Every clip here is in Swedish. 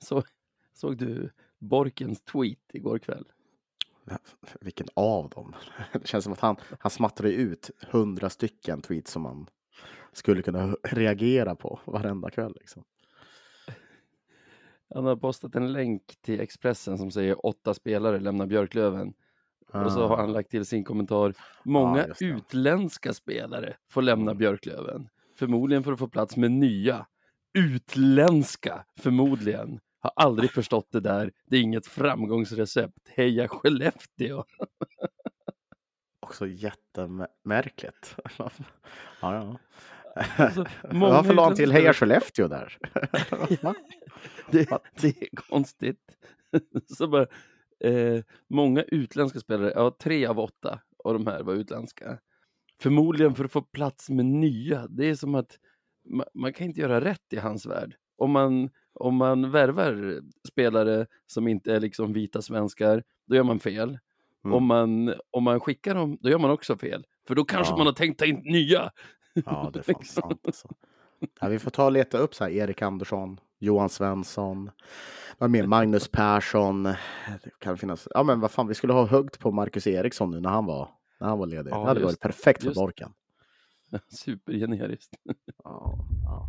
Så, såg du Borkens tweet igår kväll? Vilken av dem? Det känns som att han, han smattrar ut hundra stycken tweets som man skulle kunna reagera på varenda kväll. Liksom. Han har postat en länk till Expressen som säger åtta spelare lämnar Björklöven. Ah. Och så har han lagt till sin kommentar. Många ah, utländska spelare får lämna Björklöven. Förmodligen för att få plats med nya. Utländska, förmodligen. Har aldrig förstått det där. Det är inget framgångsrecept. Heja Skellefteå! Också jättemärkligt. ja, ja. Alltså, Varför la han till Heja Skellefteå där? det, det, är konstigt. Så bara, eh, många utländska spelare, ja tre av åtta av de här var utländska. Förmodligen för att få plats med nya. Det är som att man, man kan inte göra rätt i hans värld. Om man, om man värvar spelare som inte är liksom vita svenskar, då gör man fel. Mm. Om, man, om man skickar dem, då gör man också fel. För då kanske ja. man har tänkt ta in nya. Ja, det är fan liksom. sant. Alltså. Ja, vi får ta och leta upp så här Erik Andersson, Johan Svensson, vad mer? Magnus Persson. Det kan finnas. Ja, men vad fan, vi skulle ha högt på Marcus Eriksson nu när han var, när han var ledig. Ja, det hade varit perfekt för Borken. Supergeneriskt. ja, ja.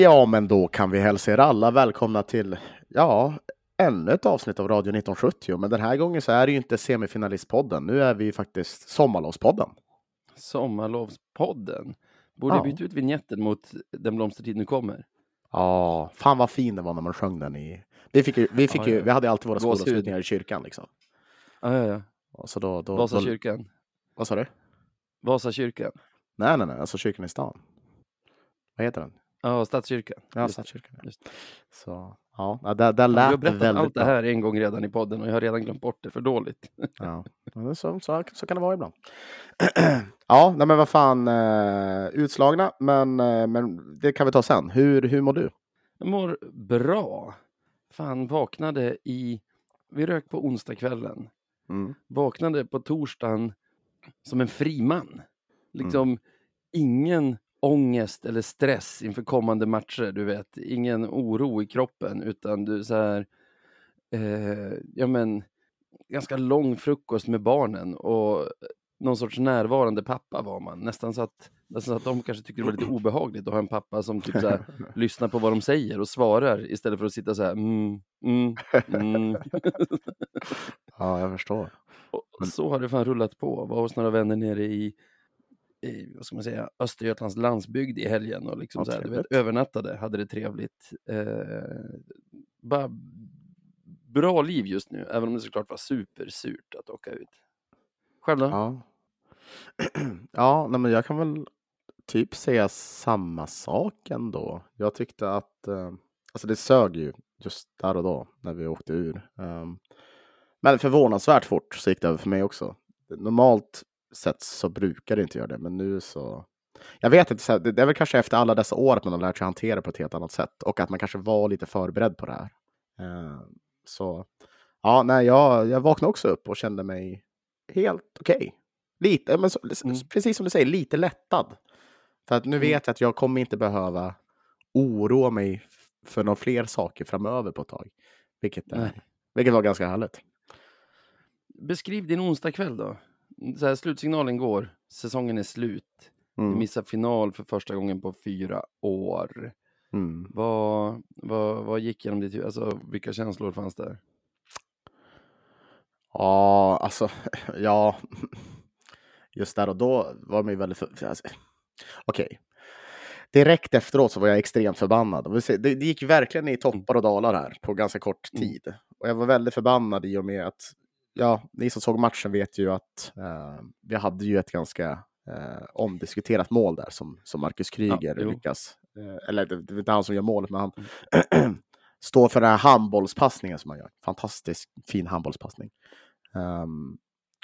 Ja, men då kan vi hälsa er alla välkomna till ja, ännu ett avsnitt av Radio 1970. Men den här gången så är det ju inte semifinalistpodden. Nu är vi faktiskt Sommarlovspodden. Sommarlovspodden? Borde ja. byta ut vignetten mot Den blomstertid nu kommer. Ja, fan vad fin det var när man sjöng den i... Vi, fick ju, vi, fick ja, ju, vi hade alltid våra skolavslutningar i kyrkan liksom. Ja, ja, ja. Och så då, då, Vasakyrkan. Då... Vad sa du? Vasakyrkan. Nej, nej, nej, alltså kyrkan i stan. Vad heter den? Ja, Stadskyrkan. Ja, Stadskyrkan. Just. Så ja, där, där lät det väldigt allt det här en gång redan i podden och jag har redan glömt bort det för dåligt. ja, så, så, så kan det vara ibland. ja, nej, men vad fan, uh, utslagna, men, uh, men det kan vi ta sen. Hur, hur mår du? Jag mår bra. Fan, vaknade i... Vi rök på onsdagskvällen. Mm. Vaknade på torsdagen som en fri man. Liksom mm. ingen ångest eller stress inför kommande matcher, du vet, ingen oro i kroppen utan du så här, eh, ja men, ganska lång frukost med barnen och någon sorts närvarande pappa var man. Nästan så att, nästan så att de kanske tyckte det var lite obehagligt att ha en pappa som typ så här, lyssnar på vad de säger och svarar istället för att sitta så här mm, mm, mm. Ja, jag förstår. Och så har det fan rullat på. Var hos några vänner nere i i, vad ska man säga, Östergötlands landsbygd i helgen och liksom så här, du vet, övernattade, hade det trevligt. Eh, bara bra liv just nu, även om det såklart var supersurt att åka ut. Själv då? Ja, ja nej, men jag kan väl typ säga samma sak ändå. Jag tyckte att, eh, alltså det sög ju just där och då när vi åkte ur. Um, men förvånansvärt fort så gick det över för mig också. Normalt sätt så brukar det inte göra det, men nu så. Jag vet inte, det är väl kanske efter alla dessa år att man har lärt sig hantera på ett helt annat sätt och att man kanske var lite förberedd på det här. Eh, så ja, nej, jag, jag vaknade också upp och kände mig helt okej. Okay. Lite, men så, mm. precis som du säger, lite lättad. För att nu mm. vet jag att jag kommer inte behöva oroa mig för några fler saker framöver på ett tag. Vilket, är, vilket var ganska härligt. Beskriv din onsdagkväll då så här, slutsignalen går, säsongen är slut. Mm. Vi missar final för första gången på fyra år. Mm. Vad, vad, vad gick genom ditt huvud? Alltså, vilka känslor fanns där? Ja, alltså, ja. Just där och då var man ju väldigt... För... Alltså, Okej. Okay. Direkt efteråt så var jag extremt förbannad. Det gick verkligen i toppar och dalar här på ganska kort mm. tid. Och jag var väldigt förbannad i och med att ja, ni som såg matchen vet ju att uh, vi hade ju ett ganska eh, omdiskuterat mål där som, som Marcus Kryger Ja, lyckas. Eh, eller det, det är inte han som gör målet, men han står för den här handbollspassningen som han gör. Fantastisk fin handbollspassning. Ehm,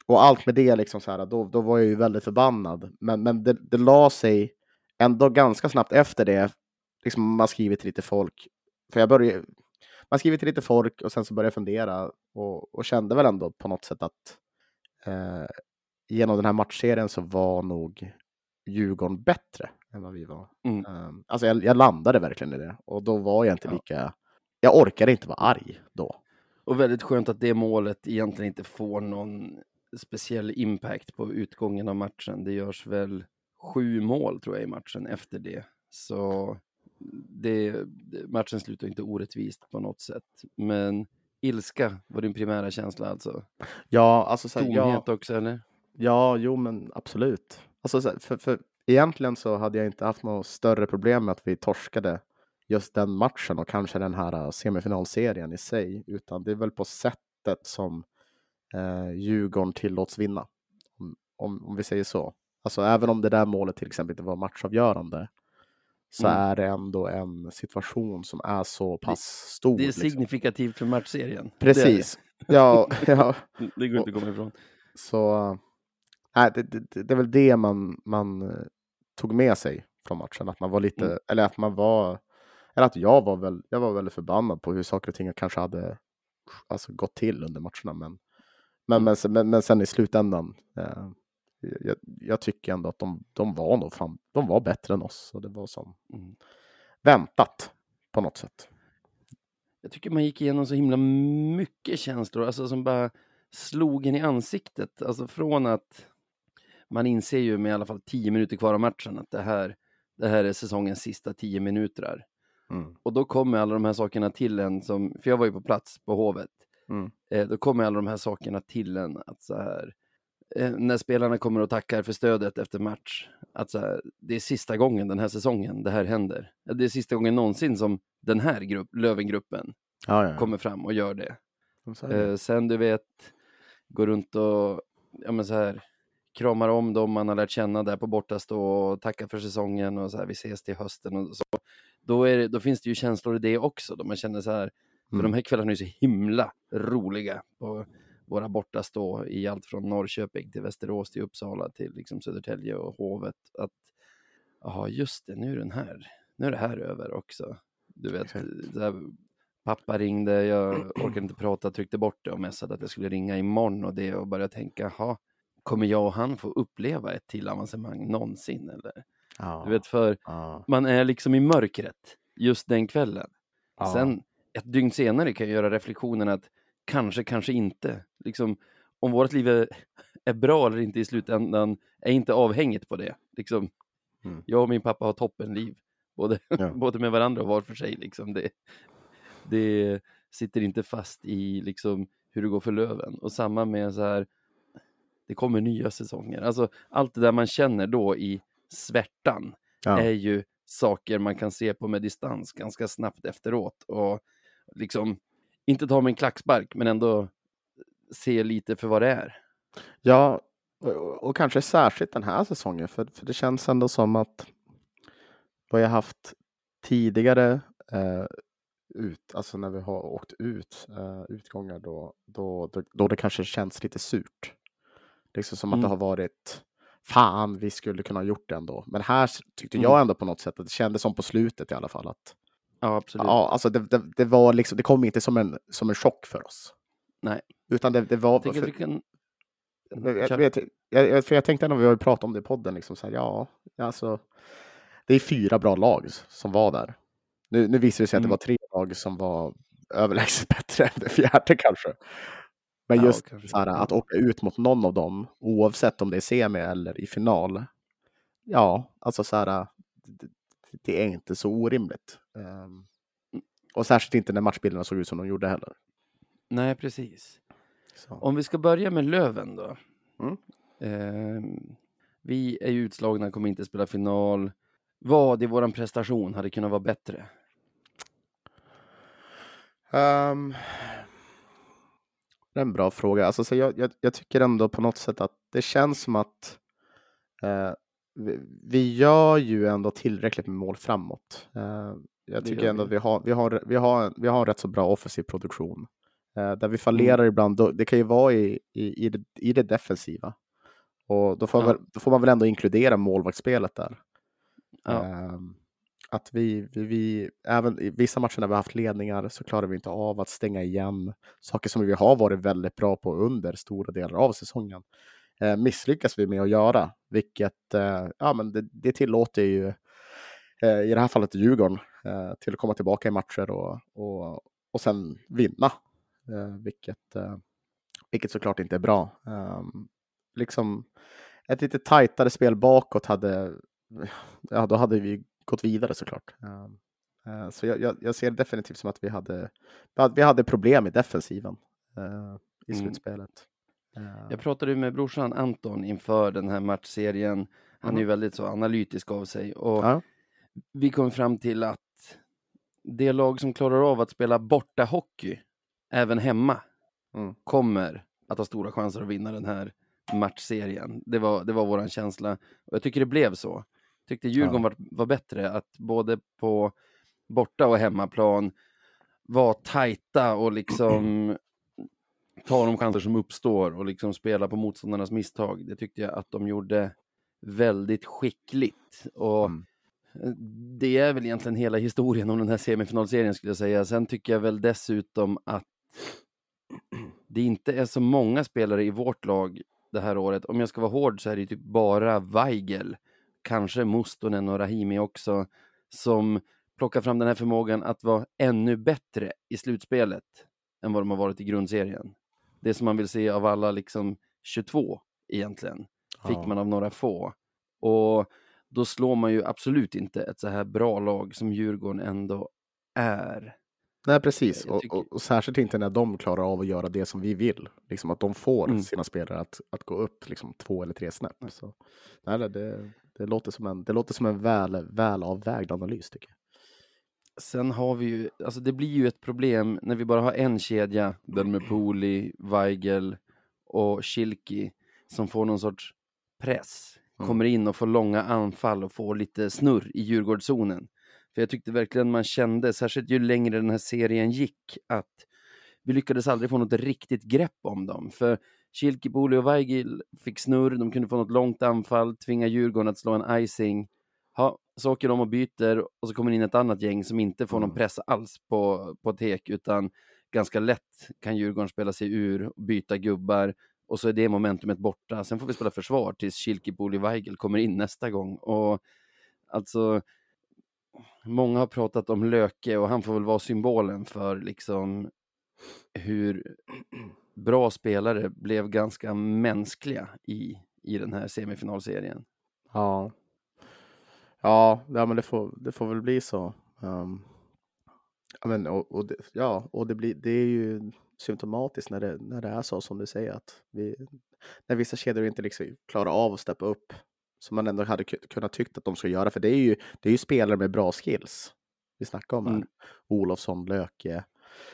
och allt med det, liksom så här, då, då var jag ju väldigt förbannad. Men, men det, det la sig ändå ganska snabbt efter det. Liksom man skriver till lite folk. För jag började, man skriver till lite folk och sen så började jag fundera och, och kände väl ändå på något sätt att eh, genom den här matchserien så var nog Djurgården bättre än vad vi var. Mm. Um, alltså jag, jag landade verkligen i det och då var jag inte Ja. lika, jag orkade inte vara arg då. Och väldigt skönt att det målet egentligen inte får någon speciell impact på utgången av matchen. Det görs väl sju mål tror jag i matchen efter det. Så det, matchen slutar inte orättvist på något sätt. Men ilska var din primära känsla alltså? Ja, alltså så här, ja, Tomhet också eller? ja, jo men absolut. Alltså så här, för, för egentligen så hade jag inte haft något större problem med att vi torskade just den matchen och kanske den här uh, semifinalserien i sig, utan det är väl på sättet som eh, Djurgården tillåts vinna. Om, om, om vi säger så. Alltså även om det där målet till exempel inte var matchavgörande så Mm. är det ändå en situation som är så pass stor. Det är liksom. signifikativt för matchserien. Precis. Ja, ja, Det, är det. det går inte att komma ifrån. så nej, det, det, det är väl det man, man eh, tog med sig från matchen. Att man var lite, Mm. eller att man var, eller att jag var väl, jag var väldigt förbannad på hur saker och ting kanske hade alltså, gått till under matcherna. Men, men, Mm. men, men, men sen i slutändan, eh, jag, jag tycker ändå att de, de var nog fan, de var bättre än oss. Och det var som Mm. väntat på något sätt. Jag tycker man gick igenom så himla mycket känslor, alltså som bara slog en i ansiktet. Alltså från att man inser ju med i alla fall tio minuter kvar av matchen att det här, det här är säsongens sista tio minuter. Mm. Och då kommer alla de här sakerna till en som, för jag var ju på plats på Hovet, Mm. eh, då kommer alla de här sakerna till en att så här, när spelarna kommer och tackar för stödet efter match, att här, det är sista gången den här säsongen det här händer. Det är sista gången någonsin som den här grupp, Lövengruppen Ja, ja, ja. kommer fram och gör det. Det. Eh, sen du vet, går runt och ja, men så här, kramar om dem man har lärt känna där på bortastå och tackar för säsongen och så här, vi ses till hösten och så. Då, det, då finns det ju känslor i det också, då man känner så här, för Mm. de här kvällarna är så himla roliga på våra bortastå i allt från Norrköping till Västerås till Uppsala till liksom Södertälje och Hovet. Att, ja just det, nu är den här, nu är det här över också. Du vet, här, pappa ringde, jag orkade inte prata, tryckte bort det och messade att jag skulle ringa imorgon och det och började tänka, jaha, kommer jag och han få uppleva ett till avancemang någonsin eller? ja. Du vet, för ja. man är liksom i mörkret just den kvällen. Ja. Sen ett dygn senare kan jag göra reflektionen att kanske, kanske inte. Liksom, om vårt liv är, är bra eller inte i slutändan är inte avhängigt på det. Liksom, Mm. Jag och min pappa har toppenliv, både, Ja. både med varandra och var för sig. Liksom. Det, det sitter inte fast i liksom, hur det går för Löven. Och samma med så här, det kommer nya säsonger. Alltså, allt det där man känner då i svärtan Ja. är ju saker man kan se på med distans ganska snabbt efteråt och liksom inte ta med en klackspark men ändå se lite för vad det är. Ja, och, och kanske särskilt den här säsongen, för, för det känns ändå som att vad jag haft tidigare eh, ut, alltså när vi har åkt ut, eh, utgångar då, då, då, då det kanske känns lite surt. Liksom som att Mm. det har varit, fan vi skulle kunna ha gjort det ändå. Men här tyckte Mm. jag ändå på något sätt att det kändes som på slutet i alla fall att Ja, absolut. ja, alltså det, det, det var liksom, det kom inte som en, som en chock för oss. Nej. Utan det, det var, Jag för- att vi kan... jag, för jag tänkte när vi har pratat om det i podden, liksom så här, ja, alltså, det är fyra bra lag som var där. Nu, nu visade det sig att det Mm. var tre lag som var överlägset bättre än det fjärde kanske. Men Ja, just så här, att åka ut mot någon av dem, oavsett om det är semi eller i final, ja, alltså så här, det, är inte så orimligt. Ehm, och särskilt inte när matchbilderna såg ut som de gjorde heller. Nej, precis. Så. Om vi ska börja med Löven då. Mm. Ehm, vi är ju utslagna, kommer inte spela final. Vad i våran prestation hade kunnat vara bättre? Ehm, det är en bra fråga. Alltså, så jag, jag, jag tycker ändå på något sätt att det känns som att eh, vi, gör ju ändå tillräckligt med mål framåt. Eh, jag tycker ändå att vi har, vi, har, vi, har, vi har en rätt så bra offensiv produktion. Eh, där vi fallerar mm. ibland, det kan ju vara i, i, i, det, i det defensiva. Och då får, ja. väl, då får man väl ändå inkludera målvaktsspelet där. Ja. Um, att vi, vi, vi, även i vissa matcher när vi har haft ledningar så klarar vi inte av att stänga igen. Saker som vi har varit väldigt bra på under stora delar av säsongen. Eh, misslyckas vi med att göra, vilket eh, ja, men det, det tillåter ju eh, i det här fallet Djurgården eh, till att komma tillbaka i matcher och, och, och sen vinna. Eh, vilket, eh, vilket såklart inte är bra. Um, liksom ett lite tajtare spel bakåt hade, ja, då hade vi gått vidare såklart. Uh, så jag, jag, jag, ser definitivt som att vi hade, vi hade problem i defensiven uh, i mm. slutspelet. Jag pratade med brorsan Anton inför den här matchserien. Han är ju väldigt så analytisk av sig och ja. vi kom fram till att det lag som klarar av att spela borta hockey även hemma mm. kommer att ha stora chanser att vinna den här matchserien. Det var, det var vår känsla och jag tycker det blev så. Tyckte Djurgården ja. var, var bättre att både på borta och hemmaplan vara tajta och liksom ta de chanser som uppstår och liksom spela på motståndarnas misstag. Det tyckte jag att de gjorde väldigt skickligt. Och mm. Det är väl egentligen hela historien om den här semifinalserien skulle jag säga. Sen tycker jag väl dessutom att det inte är så många spelare i vårt lag det här året. Om jag ska vara hård så är det typ bara Weigel, kanske Mustonen och Rahimi också, som plockar fram den här förmågan att vara ännu bättre i slutspelet än vad de har varit i grundserien. Det som man vill se av alla liksom 22 egentligen, fick ja. man av några få. Och då slår man ju absolut inte ett så här bra lag som Djurgården ändå är. Nej, precis. Och, och, och, särskilt inte när de klarar av att göra det som vi vill. Liksom att de får mm. sina spelare att, att gå upp liksom, två eller tre snäpp. Så, nej, det, det, låter som en, det låter som en väl, väl avvägd analys tycker jag. Sen har vi ju, alltså det blir ju ett problem när vi bara har en kedja, den med Poli, Weigel och Schilki, som får någon sorts press, mm. kommer in och får långa anfall och får lite snurr i Djurgårdszonen. För jag tyckte verkligen man kände, särskilt ju längre den här serien gick, att vi lyckades aldrig få något riktigt grepp om dem. För Kilkipoli och Weigel fick snurr, de kunde få något långt anfall, tvinga Djurgården att slå en icing. Ja, så åker de och byter och så kommer in ett annat gäng som inte får någon mm. press alls på, på tek, utan ganska lätt kan Djurgården spela sig ur, och byta gubbar och så är det momentumet borta. Sen får vi spela försvar tills Kilkipoli Weigel kommer in nästa gång. Och alltså, många har pratat om Löke och han får väl vara symbolen för liksom hur bra spelare blev ganska mänskliga i, i den här semifinalserien. Ja. Ja, ja men det får, det får väl bli så. Um, ja, men, och, och det, ja, och det, blir, det är ju symptomatiskt när det, när det är så som du säger att vi, när vissa kedjor inte liksom klarar av att steppa upp som man ändå hade kunnat tyckt att de ska göra. För det är ju, det är ju spelare med bra skills vi snackar om här. Mm. Olofsson, Löke,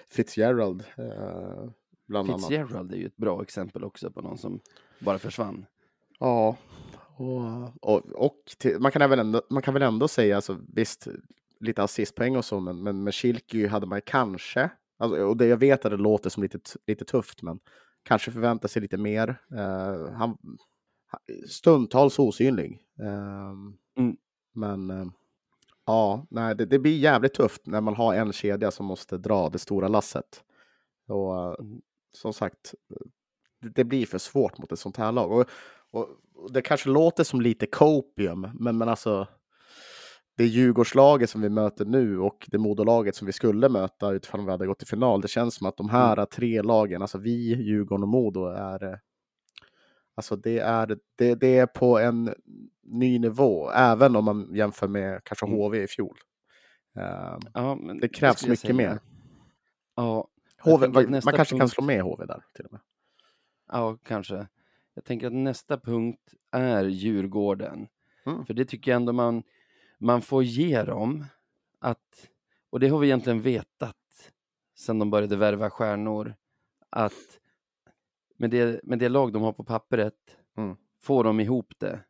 Fitzgerald. Eh, bland Fitzgerald annat. är ju ett bra exempel också på någon som bara försvann. Ja, och, och, och till, man, kan även ändå, man kan väl ändå säga, alltså, visst, lite assistpoäng och så, men, men med Schilky hade man kanske, alltså, och det, jag vet att det låter som lite, lite tufft, men kanske förvänta sig lite mer. Uh, han, stundtals osynlig. Ehm, mm. Men uh, ja, nej, det, det, blir jävligt tufft när man har en kedja som måste dra det stora lasset. Och uh, som sagt, det, det, blir för svårt mot ett sånt här lag. Och, och, det kanske låter som lite copium, men, men alltså det Djurgårdslaget som vi möter nu och det Modolaget som vi skulle möta utifrån vi hade gått till final. Det känns som att de här mm. tre lagen, alltså vi, Djurgården och Modo, är Alltså det är, det, det är på en ny nivå, även om man jämför med kanske HV mm. i fjol. Uh, ja, det krävs mycket mer. Ja, HV, man, man kanske punkt... kan slå med HV där till och med. Ja, kanske. Jag tänker att nästa punkt är Djurgården. Mm. För det tycker jag ändå man, man får ge dem. Att, och det har vi egentligen vetat sedan de började värva stjärnor. Att med det, med det lag de har på pappret, mm. får de ihop det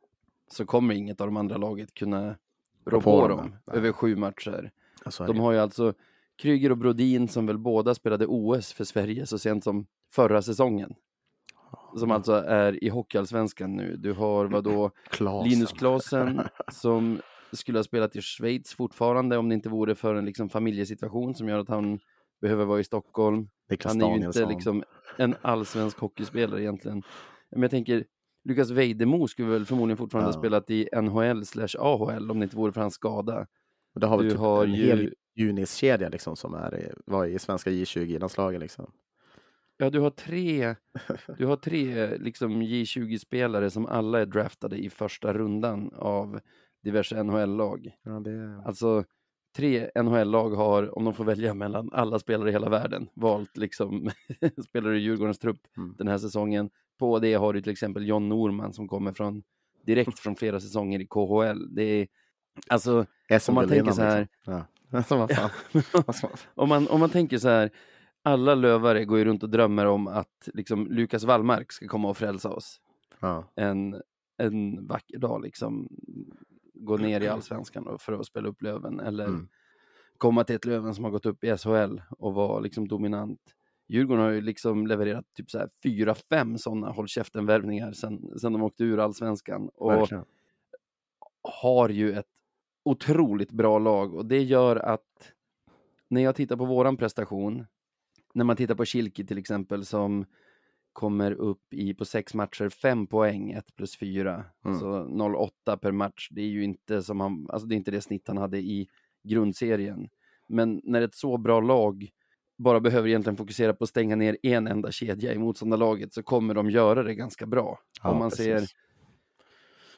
så kommer inget av de andra laget kunna rå på, dem över sju matcher. Alltså, De har ju alltså Kryger och Brodin som väl båda spelade OS för Sverige så sent som förra säsongen. Som alltså är i Hockeyallsvenskan nu. Du har vad då Klasen. Linus Klasen som skulle ha spelat i Schweiz fortfarande om det inte vore för en liksom familjesituation som gör att han behöver vara i Stockholm. Niklas Han är ju Danielsson. inte liksom en allsvensk hockeyspelare egentligen. Men jag tänker, Lukas Vejdemo skulle väl förmodligen fortfarande ha Ja. spelat i NHL slash AHL om det inte vore för hans skada. Och det har väl Du typ har en ju- hel Junis-kedja liksom som är, var i svenska J20-landslaget liksom. Ja, du har tre, du har tre liksom J20-spelare som alla är draftade i första rundan av diverse NHL-lag. Ja, det... Alltså, tre NHL-lag har, om de får välja mellan alla spelare i hela världen, valt liksom spelare i Djurgårdens trupp Mm. den här säsongen. På det har du till exempel John Norman som kommer från direkt från flera säsonger i KHL. Det är, alltså, om man tänker så här. Ja. Alltså, vad fan. Om man, om man tänker så här, alla lövare går ju runt och drömmer om att liksom Lukas Wallmark ska komma och frälsa oss ja. en, en vacker dag, liksom gå ner i allsvenskan och- för att spela upp Löven eller Mm. komma till ett Löven som har gått upp i SHL och vara liksom dominant. Djurgården har ju liksom levererat typ så här fyra, fem sådana håll käften-värvningar sen, sen de åkte ur allsvenskan och Verkligen. har ju ett otroligt bra lag och det gör att när jag tittar på våran prestation, när man tittar på Kilki till exempel som kommer upp i på sex matcher fem poäng, 1 plus 4, Mm. så 0,8 per match. Det är ju inte som han, alltså det är inte det snitt han hade i grundserien. Men när ett så bra lag bara behöver egentligen fokusera på att stänga ner en enda kedja i motståndarlaget så kommer de göra det ganska bra. Ja, Om man precis. ser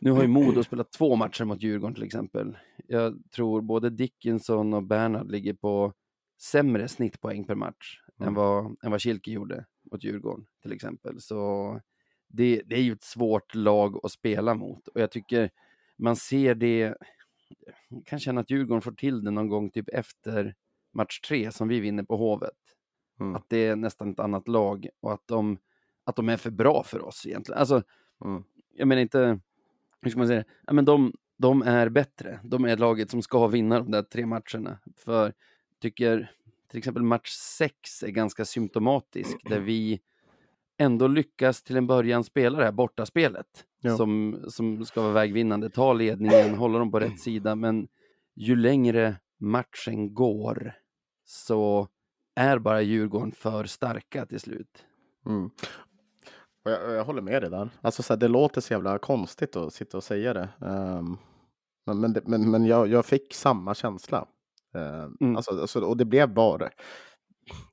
nu har ju Modo spelat två matcher mot Djurgården till exempel. Jag tror både Dickinson och Bernhard ligger på sämre snittpoäng per match än Mm. vad, än vad Kilke gjorde mot Djurgården till exempel. Så det, det är ju ett svårt lag att spela mot och jag tycker man ser det, jag kan känna att Djurgården får till det någon gång typ efter match tre som vi vinner på Hovet. Mm. Att det är nästan ett annat lag och att de, att de är för bra för oss egentligen. Alltså, Mm. jag menar inte, hur ska man säga, ja, men de, de är bättre. De är laget som ska vinna de där tre matcherna. För tycker till exempel match sex är ganska symptomatisk där vi ändå lyckas till en början spela det här bortaspelet Ja. som, som ska vara vägvinnande, ta ledningen, hålla dem på rätt sida, men ju längre matchen går så är bara Djurgården för starka till slut. Mm. Jag, jag håller med dig där. Alltså, så här, det låter så jävla konstigt att sitta och säga det. Ehm, men men, men, men jag, jag fick samma känsla. Ehm, Mm. alltså, alltså, och det blev bara...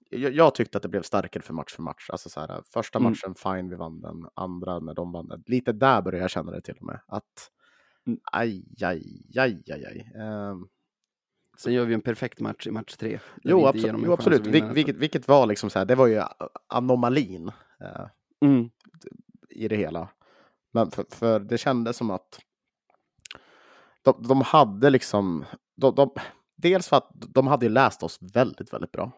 Jag, jag tyckte att det blev starkare för match för match. Alltså, så här, första Mm. matchen, fine, vi vann den. Andra, när de vann den. Lite där började jag känna det till och med. Att Mm. aj, aj, aj, aj, aj. Ehm, Sen gör vi en perfekt match i match tre. jo, absolut, jo, absolut. Vil, vilket, vilket var liksom så här, det var ju anomalin. eh, Mm. i det hela. Men för, för det kändes som att de, de hade liksom, de, de, dels för att de hade ju läst oss väldigt, väldigt bra.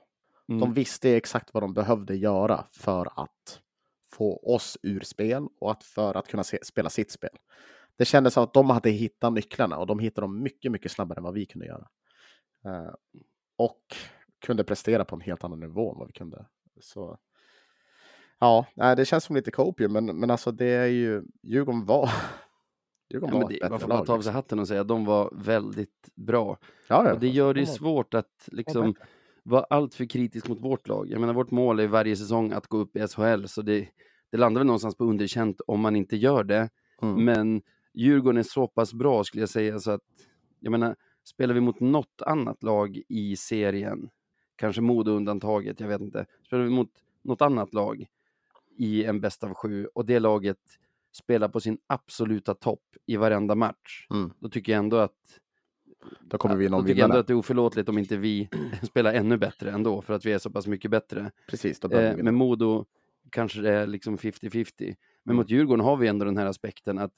Mm. De visste exakt vad de behövde göra för att få oss ur spel och att för att kunna se, spela sitt spel. Det kändes som att de hade hittat nycklarna och de hittade dem mycket, mycket snabbare än vad vi kunde göra. Eh, och kunde prestera på en helt annan nivå än vad vi kunde. Så Ja, det känns som lite copium, men, men alltså det är ju Djurgården var. Djurgården Ja, men det, man får bara ta av sig liksom. hatten och säga att de var väldigt bra. Ja, ja, Och det gör det svårt att liksom vara alltför kritisk mot vårt lag. Jag menar, vårt mål är varje säsong att gå upp i SHL, så det, det landar väl någonstans på underkänt om man inte gör det. Mm. Men Djurgården är så pass bra skulle jag säga så att, jag menar, spelar vi mot något annat lag i serien, kanske Modo undantaget, jag vet inte, spelar vi mot något annat lag i en bäst av sju och det laget spelar på sin absoluta topp i varenda match, Mm. då tycker jag ändå att Då kommer vi då någon tycker jag ändå att det är oförlåtligt om inte vi spelar ännu bättre ändå, för att vi är så pass mycket bättre. Precis, då Eh, med. Modo kanske det är liksom 50-50. Men Mm. mot Djurgården har vi ändå den här aspekten att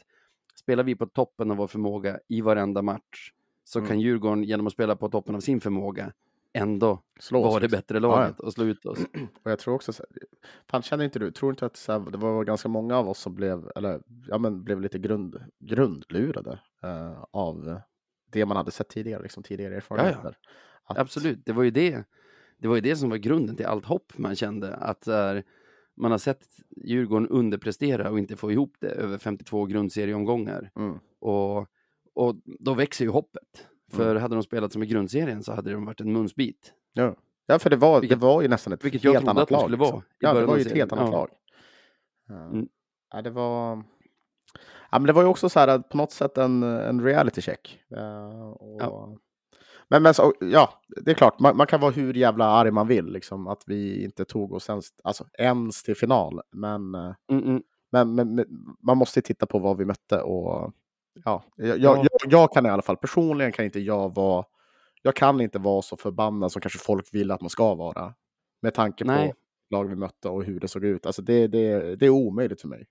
spelar vi på toppen av vår förmåga i varenda match så Mm. kan Djurgården genom att spela på toppen av sin förmåga ändå Slå oss, var det liksom. bättre Ja, laget ja. och slå ut oss. Och jag tror också, så här, fan känner inte du, tror inte att så här, det var ganska många av oss som blev, eller ja men blev lite grund, grundlurade eh, av det man hade sett tidigare, liksom tidigare erfarenheter. Att- Absolut, det var ju det. Det var ju det som var grunden till allt hopp man kände. Att eh, man har sett Djurgården underprestera och inte få ihop det över 52 grundserieomgångar. Mm. Och, och då växer ju hoppet. För Mm. hade de spelat som i grundserien så hade de varit en munsbit. Ja. ja, för det var, Vilket- det var ju nästan ett vilket jag trodde annat att lag. skulle liksom. vara i Ja, det var ju ett helt annat Ja. lag. Ja. Mm. Ja, det var... Ja, men det var ju också så här på något sätt en, en reality check. Eh, och... Ja. Men, men så, ja, det är klart, man, man kan vara hur jävla arg man vill, liksom, att vi inte tog oss ens, alltså, ens till final. Men, eh, Mm, mm. men, men, men man måste titta på vad vi mötte och ja, jag, Ja. jag, jag, jag kan i alla fall, personligen kan inte jag vara, jag kan inte vara så förbannad som kanske folk vill att man ska vara. Med tanke Nej. på lag vi mötte och hur det såg ut. Alltså det, det, det är omöjligt för mig.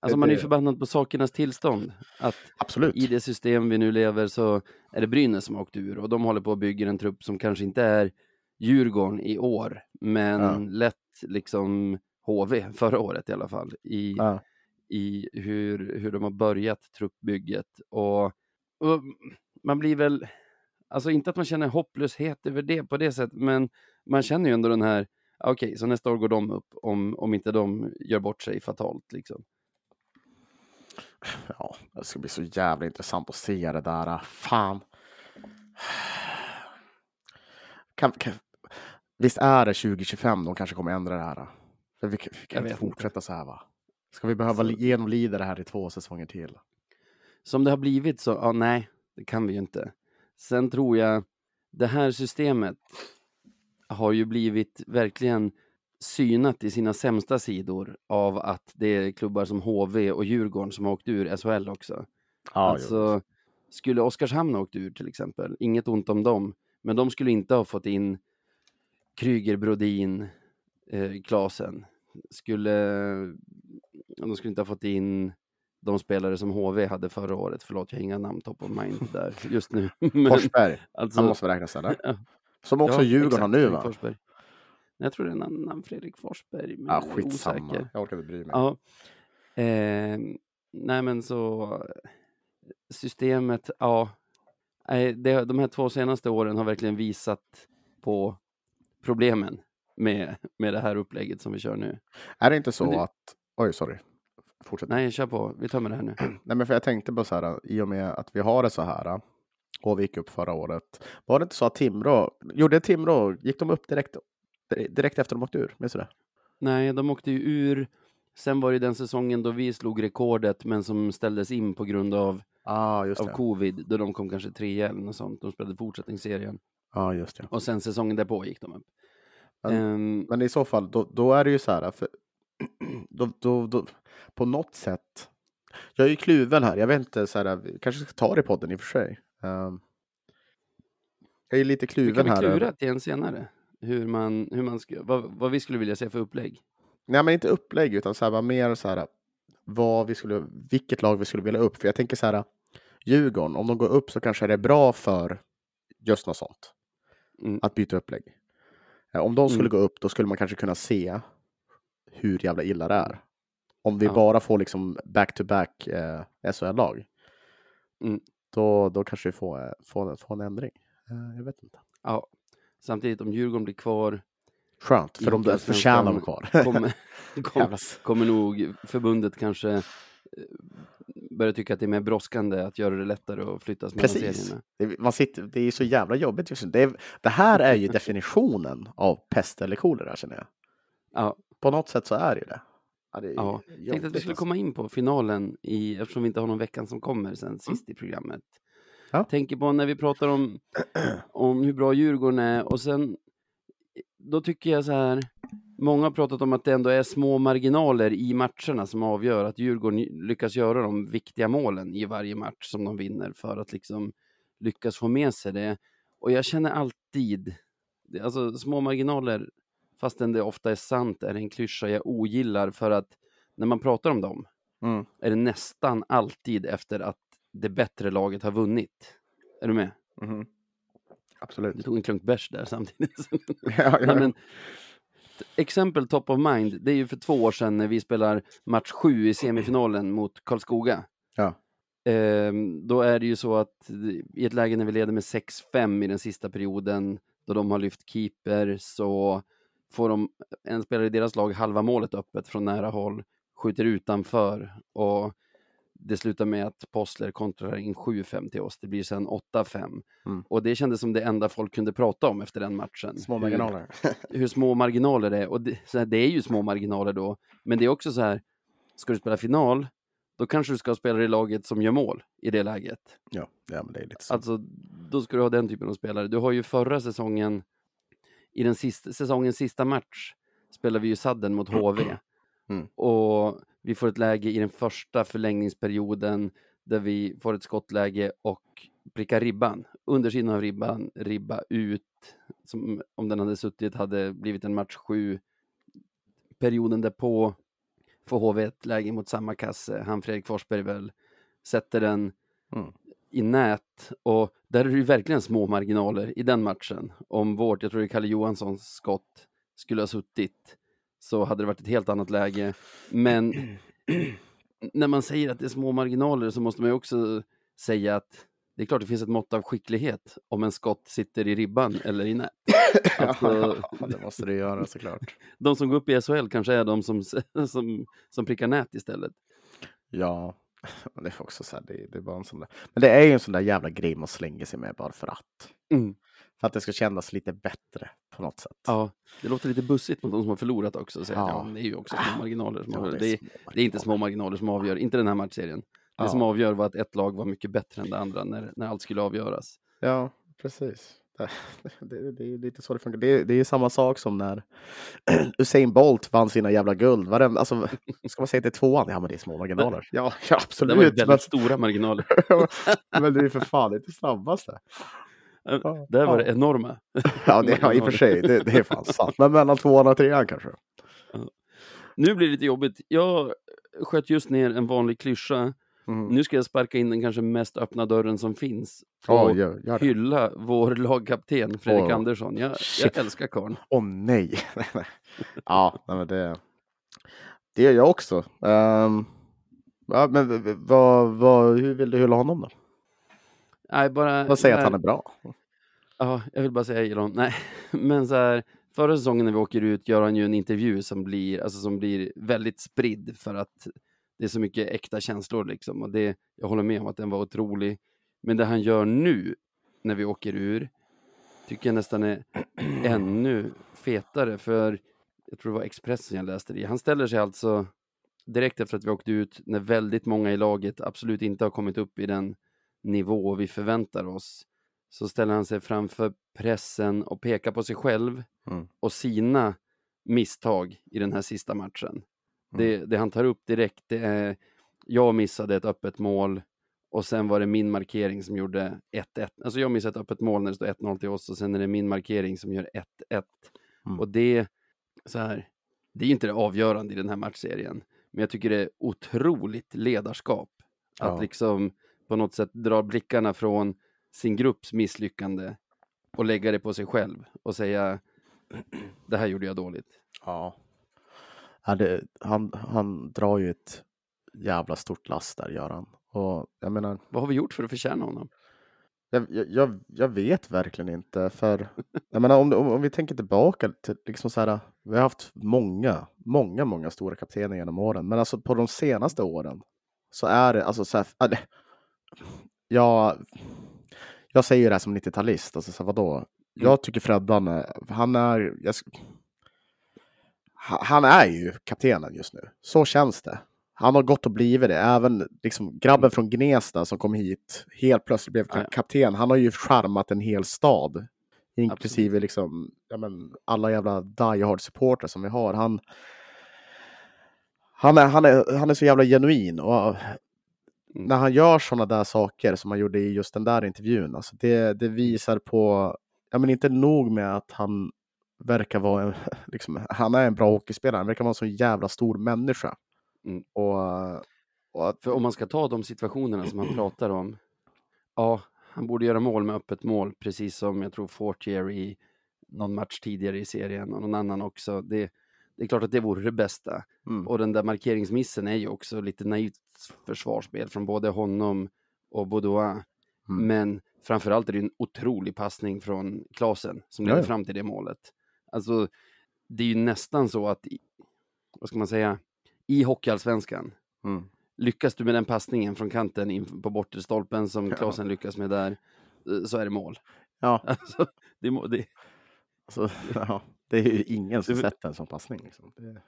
Alltså man är ju förbannad på sakernas tillstånd. Att Absolut. i det system vi nu lever så är det Brynäs som har åkt ur och de håller på att bygga en trupp som kanske inte är Djurgården i år, men Ja. lätt liksom HV förra året i alla fall i, Ja. I hur, hur de har börjat truppbygget. Och, och man blir väl, alltså inte att man känner hopplöshet över det på det sättet, men man känner ju ändå den här, okej, så nästa år går de upp om, om inte de gör bort sig fatalt liksom. Ja, det ska bli så jävla intressant att se det där. Fan. Kan, kan, visst är det 2025 de kanske kommer ändra det här? För vi, kan- vi Jag inte vet inte. fortsätta så här va? Ska vi behöva Så- genomlida det här i två säsonger till? som det har blivit så, ja nej, det kan vi ju inte. Sen tror jag, det här systemet har ju blivit verkligen synat i sina sämsta sidor av att det är klubbar som HV och Djurgården som har åkt ur SHL också. Ja, alltså, skulle Oskarshamn ha åkt ur till exempel, inget ont om dem, men de skulle inte ha fått in Kryger, Brodin, eh, Klasen. Skulle, de skulle inte ha fått in de spelare som HV hade förra året. Förlåt, jag har inga namn top of mind där just nu. Men, Forsberg, alltså, han måste räknas eller? Ja. Som också ja, Djurgården har nu va? Forsberg. Jag tror det är en annan Fredrik Forsberg, men är skitsamma. osäker. Jag orkar inte bry mig. Ja. Eh, nej men så systemet, ja. Det, de här två senaste åren har verkligen visat på problemen med, med det här upplägget som vi kör nu. Är det inte så det- att... Oj, sorry. Fortsätt. Nej, kör på. Vi tar med det här nu. Nej, men för jag tänkte bara så här, i och med att vi har det så här, och vi gick upp förra året. Var det inte så att Timrå, gjorde Timrå, gick de upp direkt, direkt efter de åkte ur? Minns du det? Nej, de åkte ju ur. Sen var det den säsongen då vi slog rekordet, men som ställdes in på grund av, ah, av covid, då de kom kanske trea eller något sånt. De spelade fortsättningsserien. Ja, just det. Och sen säsongen därpå gick de upp. Men- Ehm, Men i så fall, då, då är det ju så här, för då, då, då, på något sätt. Jag är ju kluven här, jag vet inte, så här, vi kanske ska ta det i podden i och för sig. Ehm, jag är lite vi kluven kan väl här. klura till en senare. Hur man, hur man vad, vad vi skulle vilja se för upplägg. Nej, men inte upplägg, utan så här, mer så här, vad vi skulle, vilket lag vi skulle vilja upp. För jag tänker så här, Djurgården, om de går upp så kanske det är bra för just något sånt. Mm. Att byta upplägg. Eh, Om de skulle Mm. gå upp, då skulle man kanske kunna se hur jävla illa det är. Om vi Ja. bara får liksom back-to-back eh, SHL-lag. Mm. Då, då kanske vi får, eh, får, får en ändring. Eh, jag vet inte. Ja. Samtidigt om Djurgården blir kvar, Skönt, för de Hockeyallsvenskan förtjänar vara kvar. kommer, kom, kommer nog förbundet kanske eh, börja tycka att det är mer brådskande att göra det lättare att flyttas mellan Precis. serierna. Det, man sitter, det är så jävla jobbigt just nu. Det, det här är ju definitionen av pest eller kolera känner jag. Ja, På något sätt så är det ju det. Ja, det ja. jobbigt, Tänkte att vi skulle alltså. komma in på finalen i, eftersom vi inte har någon veckan som kommer sen sist i programmet. Ja. Tänker på när vi pratar om, om hur bra Djurgården är och sen då tycker jag så här, många har pratat om att det ändå är små marginaler i matcherna som avgör att Djurgården lyckas göra de viktiga målen i varje match som de vinner för att liksom lyckas få med sig det. Och jag känner alltid, alltså små marginaler, fastän det ofta är sant, är en klyscha jag ogillar för att när man pratar om dem Mm. är det nästan alltid efter att det bättre laget har vunnit. Är du med? Mhm. Absolut. Du tog en klunk bärs där samtidigt. Ja, ja. Nej, men, exempel top of mind, det är ju för två år sedan när vi spelar match sju i semifinalen mot Karlskoga. Ja. Ehm, då är det ju så att i ett läge när vi leder med 6-5 i den sista perioden, då de har lyft keeper, så får de, en spelare i deras lag halva målet öppet från nära håll, skjuter utanför och det slutar med att Postler kontrar in 7-5 till oss. Det blir sen 8-5. Mm. Och det kändes som det enda folk kunde prata om efter den matchen. Små Hur- marginaler. hur små marginaler det är. Och det, så här, det är ju små marginaler då. Men det är också så här, ska du spela final, då kanske du ska spela i laget som gör mål i det läget. ja, ja, men det är lite så. Alltså, då ska du ha den typen av spelare. Du har ju förra säsongen, i den sista, säsongens sista match, spelade vi ju sadden mot HV. Mm. Och vi får ett läge i den första förlängningsperioden där vi får ett skottläge och prickar ribban. Undersidan av ribban, ribba ut. Som om den hade suttit hade blivit en match sju. Perioden därpå får HV ett läge mot samma kasse. Han Fredrik Forsberg väl sätter den Mm. I nät och där är det ju verkligen små marginaler i den matchen. Om vårt, jag tror det är Kalle Johanssons skott, skulle ha suttit så hade det varit ett helt annat läge. Men när man säger att det är små marginaler så måste man ju också säga att det är klart det finns ett mått av skicklighet om en skott sitter i ribban eller i nät. Alltså, ja, det måste det göra såklart. de som går upp i SHL kanske är de som, som, som prickar nät istället. Ja, det är också så här, det, det är bara en sån där. Men det är ju en sån där jävla grej man slänger sig med bara för att. Mm. För att det ska kännas lite bättre på något sätt. Ja, det låter lite bussigt mot de som har förlorat också. Så Ja. ja. Det är ju också små marginaler som Ja, avgör. det är Det är, det är inte små marginaler som avgör, inte den här matchserien. Det Ja. som avgör var att ett lag var mycket bättre än det andra när, när allt skulle avgöras. Ja, precis. Det, det, det är lite så det funkar. Det, det är samma sak som när Usain Bolt vann sina jävla guld. Varenda, alltså, ska man säga till tvåan? Ja, men det är små marginaler. Ja, ja Det var absolut. väldigt Men, stora marginaler. men det är ju för fan inte snabbaste. Där var ja. det enorma. Ja, det, ja i och för sig. Det, det är fan sant. Men mellan tvåan och trean kanske. Nu blir det lite jobbigt. Jag sköt just ner en vanlig klyscha. Mm. Nu ska jag sparka in den kanske mest öppna dörren som finns. Och gör, gör det. hylla vår lagkapten Fredrik Åh. Andersson. Jag, jag älskar karln. Åh nej. ja, nej, men det, det gör jag också. Ehm, ja, men vad, vad, hur vill du hylla honom då? Nej, bara, Vad säger att han är bra? Ja, jag vill bara säga Elon. Nej, men så här, förra säsongen när vi åker ut gör han ju en intervju som blir, alltså som blir väldigt spridd för att det är så mycket äkta känslor liksom. Och det, jag håller med om att den var otrolig. Men det han gör nu när vi åker ur tycker jag nästan är ännu fetare för jag tror det var Expressen jag läste det i. Han ställer sig alltså direkt efter att vi åkte ut när väldigt många i laget absolut inte har kommit upp i den nivå vi förväntar oss så ställer han sig framför pressen och pekar på sig själv Mm. och sina misstag i den här sista matchen. Det, det han tar upp direkt, det är jag missade ett öppet mål och sen var det min markering som gjorde 1-1. Alltså jag missade ett öppet mål när det står 1-0 till oss och sen är det min markering som gör 1-1. Mm. Och det, så här, det är inte det avgörande i den här matchserien, men jag tycker det är otroligt ledarskap. Att Ja. liksom på något sätt dra blickarna från sin grupps misslyckande och lägga det på sig själv och säga det här gjorde jag dåligt. Ja. Ja det, han, han drar ju ett jävla stort last där, gör han. Och jag menar, Vad har vi gjort för att förtjäna honom? jag, jag- jag, vet verkligen inte. För jag menar, om, om, om vi tänker tillbaka till liksom så här, vi har haft många, många, många stora kaptener genom åren. Men alltså på de senaste åren så är det alltså så här, jag, jag säger ju det här som 90-talist, alltså så här, vadå? Jag tycker Freddan, han är, jag, han är ju kaptenen just nu. Så känns det. Han har gått och blivit det. Även liksom, grabben från Gnesta som kom hit helt plötsligt blev Ja, ja. kapten. Han har ju charmat en hel stad. Inklusive liksom, ja, men, alla jävla die hard supportrar som vi har. Han, han, är, han, är, han är så jävla genuin. Och när han gör sådana där saker som han gjorde i just den där intervjun. Alltså det, det visar på, ja men inte nog med att han verkar vara, en, liksom, han är en bra hockeyspelare, han verkar vara en så jävla stor människa. Mm. Och, och att, om man ska ta de situationerna som han pratar om, ja, han borde göra mål med öppet mål, precis som jag tror Fortier i någon match tidigare i serien och någon annan också. Det, det är klart att det vore det bästa. Mm. Och den där markeringsmissen är ju också lite naivt försvarsspel från både honom och Boudoir. Mm. Men framförallt är det en otrolig passning från Klasen som leder fram till det målet. Alltså, det är ju nästan så att, vad ska man säga, i Hockeyallsvenskan, mm. lyckas du med den passningen från kanten in på bortre stolpen som Klasen ja. lyckas med där, eh, så är det mål. Ja. Alltså, det, det, alltså, ja. Det är ju ingen som sett en sån passning. Liksom. Det...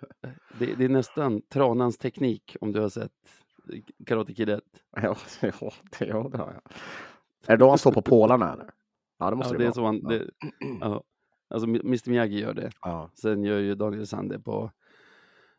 Det, det... är nästan Tranans teknik om du har sett Karate Kid 1. Ja, ja, det, ja, det har jag. Är det då han står på pålarna eller? Ja, det måste ja, det, vara. Så han, det, ja. Alltså Mr Miyagi gör det. Ja. Sen gör ju Daniel Sande på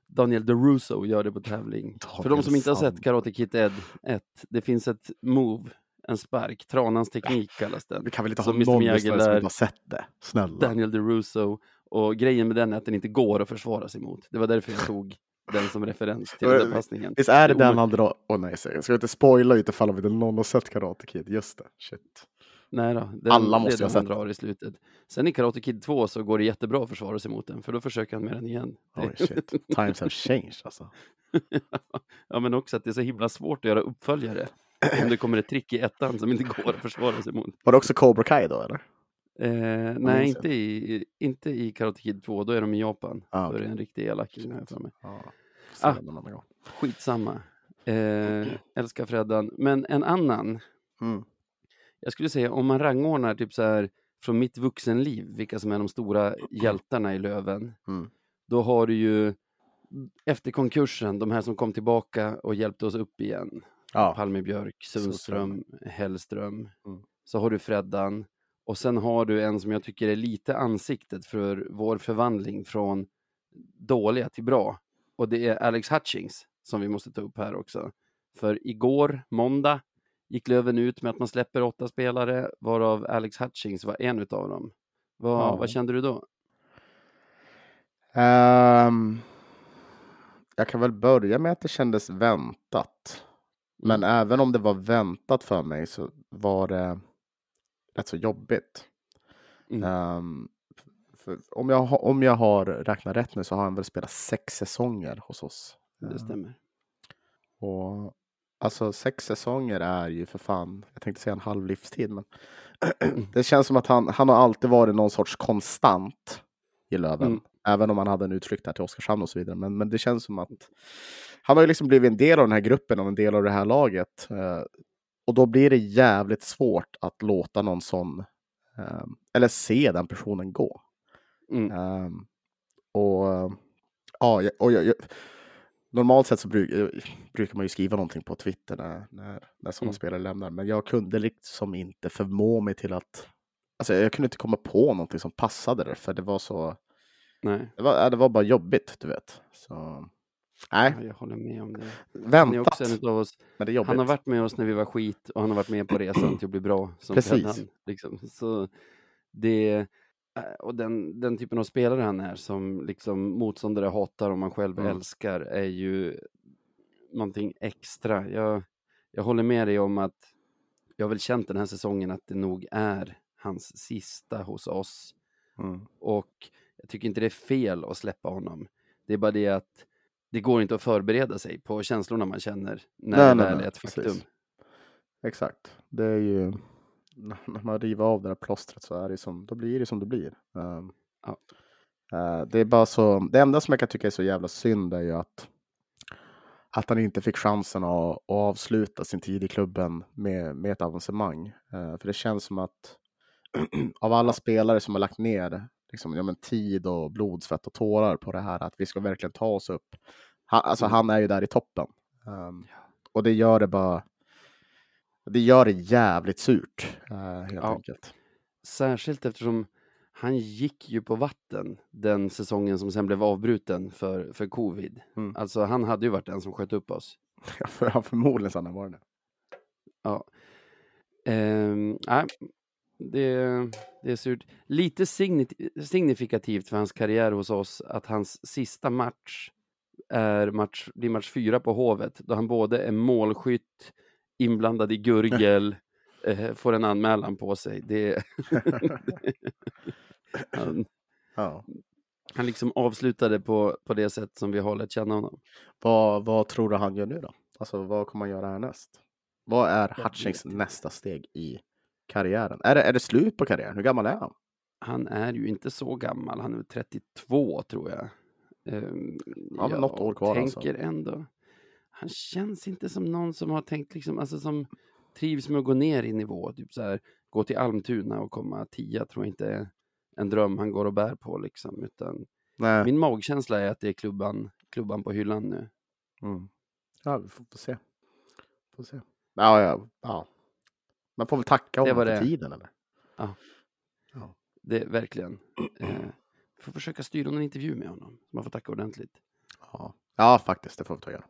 Daniel DeRusso gör det på tävling. Daniel För de som inte har sett Karate Kid 1, det finns ett move, en spark, Tranans teknik kallas den. Vi kan väl inte ha någon Miyagi som inte har sett det? Snälla. Daniel DeRusso. Och grejen med den är att den inte går att försvara sig mot. Det var därför jag tog den som referens till den passningen. Visst är det, det den han drar? Åh oh, nej, jag ska inte spoila utifall om någon har sett Karate Kid. Just det, shit. Nej då, den, Alla måste det den han drar i slutet. Sen i Karate Kid 2 så går det jättebra att försvara sig mot den, för då försöker han med den igen. Oh, shit. Times have changed alltså. ja, men också att det är så himla svårt att göra uppföljare. om det kommer ett trick i ettan som inte går att försvara sig mot. Var det också Cobra Kai då eller? Eh, nej, inte i, inte i Karate Kid 2, då är de i Japan. Ah, okay. Då är det en riktig elaking här för mig. Ah, ah, skitsamma. Eh, älskar Freddan. Men en annan. Mm. Jag skulle säga om man rangordnar typ så här från mitt vuxenliv, vilka som är de stora hjältarna i Löven. Mm. Då har du ju efter konkursen, de här som kom tillbaka och hjälpte oss upp igen. Ja. Palme Björk, Sundström, Hellström. Mm. Så har du Freddan. Och sen har du en som jag tycker är lite ansiktet för vår förvandling från dåliga till bra. Och det är Alex Hutchings som vi måste ta upp här också. För igår, måndag, gick Löven ut med att man släpper åtta spelare, varav Alex Hutchings var en utav dem. Vad, ja. vad kände du då? Um, jag kan väl börja med att det kändes väntat. Men mm. även om det var väntat för mig så var det rätt så jobbigt. Mm. Um, om, jag, om jag har räknat rätt nu så har han väl spelat sex säsonger hos oss. Det ehm, stämmer. och Alltså sex säsonger är ju för fan, jag tänkte säga en halv livstid, men det känns som att han, han har alltid varit någon sorts konstant i Löven. Mm. Även om han hade en utflykt här till Oskarshamn och så vidare. Men, men det känns som att han har ju liksom blivit en del av den här gruppen och en del av det här laget. Eh, och då blir det jävligt svårt att låta någon sån, eh, eller se den personen gå. Mm. Eh, och ja, och jag, jag, normalt sett så bruk, eh, brukar man ju skriva någonting på Twitter när, när, när sådana mm. spelare lämnar. Men jag kunde liksom inte förmå mig till att... Alltså jag kunde inte komma på någonting som passade där, för det var så... Nej. Det var, det var bara jobbigt, du vet. Så... Nej. jag håller med om det. Väntat. också en av oss. Men det är Han har varit med oss när vi var skit och han har varit med på resan till att bli bra. Som Precis. Han, liksom. Så det, och den, den typen av spelare han är som liksom motståndare hatar och man själv mm. älskar är ju någonting extra. Jag, jag håller med dig om att jag har väl känt den här säsongen att det nog är hans sista hos oss. Mm. Och jag tycker inte det är fel att släppa honom. Det är bara det att det går inte att förbereda sig på känslorna man känner när nej, det väl är ett faktum. Precis. Exakt. Det är ju när man river av det där plåstret så är det som, då blir det som det blir. Um, ja. uh, det är bara så, det enda som jag kan tycka är så jävla synd är ju att att han inte fick chansen att, att avsluta sin tid i klubben med, med ett avancemang. Uh, för det känns som att av alla spelare som har lagt ner liksom, ja, men tid och blod, svett och tårar på det här, att vi ska verkligen ta oss upp. Han, alltså, mm. han är ju där i toppen. Um, och det gör det bara det gör det jävligt surt, uh, helt ja. enkelt. Särskilt eftersom han gick ju på vatten den säsongen som sen blev avbruten för, för covid. Mm. Alltså han hade ju varit den som sköt upp oss. Ja, för, förmodligen han var det. Ja. Ehm, nej, det, det är surt. Lite signifikativt för hans karriär hos oss att hans sista match är match, blir match fyra på Hovet, då han både är målskytt, inblandad i gurgel eh, får en anmälan på sig. Det, han, Ja. han liksom avslutade på, på det sätt som vi har lärt känna honom. Vad, vad tror du han gör nu då? Alltså vad kommer han göra härnäst? Vad är Hutchings nästa steg i karriären? Är det, är det slut på karriären? Hur gammal är han? Han är ju inte så gammal, han är väl 32 tror jag. Um, Ja, men något år kvar alltså. tänker ändå. Han känns inte som någon som har tänkt liksom, alltså som trivs med att gå ner i nivå. Typ så här, gå till Almtuna och komma tia tror jag inte är en dröm han går och bär på liksom. Utan Nej. min magkänsla är att det är klubban, klubban på hyllan nu. Mm. Ja, vi får, se. Får se. Ja, ja, ja. Man får väl tacka Det honom för det. tiden eller? Det är verkligen. Eh, får försöka styra någon intervju med honom. Så man får tacka ordentligt. Ja, ja faktiskt. Det får vi ta och göra.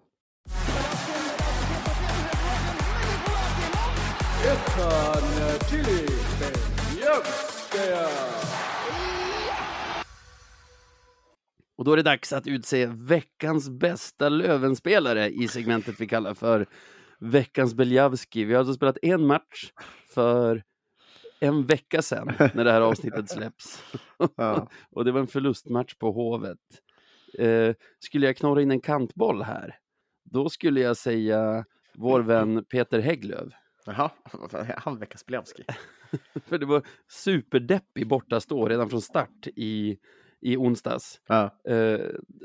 Och då är det dags att utse veckans bästa Lövenspelare i segmentet vi kallar för veckans Beljavski. Vi har alltså spelat en match för en vecka sedan när det här avsnittet släpps. Ja. Och det var en förlustmatch på Hovet. Eh, skulle jag knorra in en kantboll här, då skulle jag säga vår vän Peter Hägglöf. Jaha, han veckans Bielewski. För det var superdeppig bortastå redan från start i, i onsdags. Ja. Eh,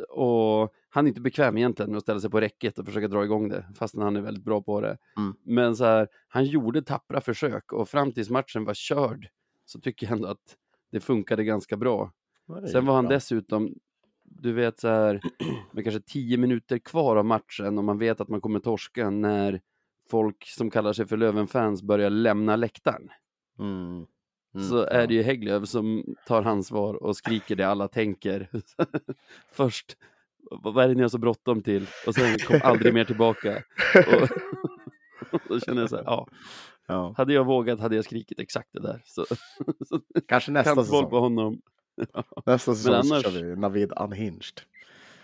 och han är inte bekväm egentligen med att ställa sig på räcket och försöka dra igång det, fastän han är väldigt bra på det. Mm. Men så här, han gjorde tappra försök och fram tills matchen var körd så tycker jag ändå att det funkade ganska bra. Sen var han bra. dessutom, du vet så här, med kanske tio minuter kvar av matchen och man vet att man kommer torska när folk som kallar sig för Lövenfans börjar lämna läktaren. Mm. Mm, Så är det ju Hägglöf som tar ansvar och skriker det alla tänker. Först, "Vad- är det ni har så bråttom till? Och sen kom aldrig mer tillbaka. Och, då känner jag så här, ja, Ja. hade jag vågat hade jag skrikit exakt det där. Så, Kanske nästa säsong. på honom. Nästa säsong annars- så kör vi Navid Unhinged.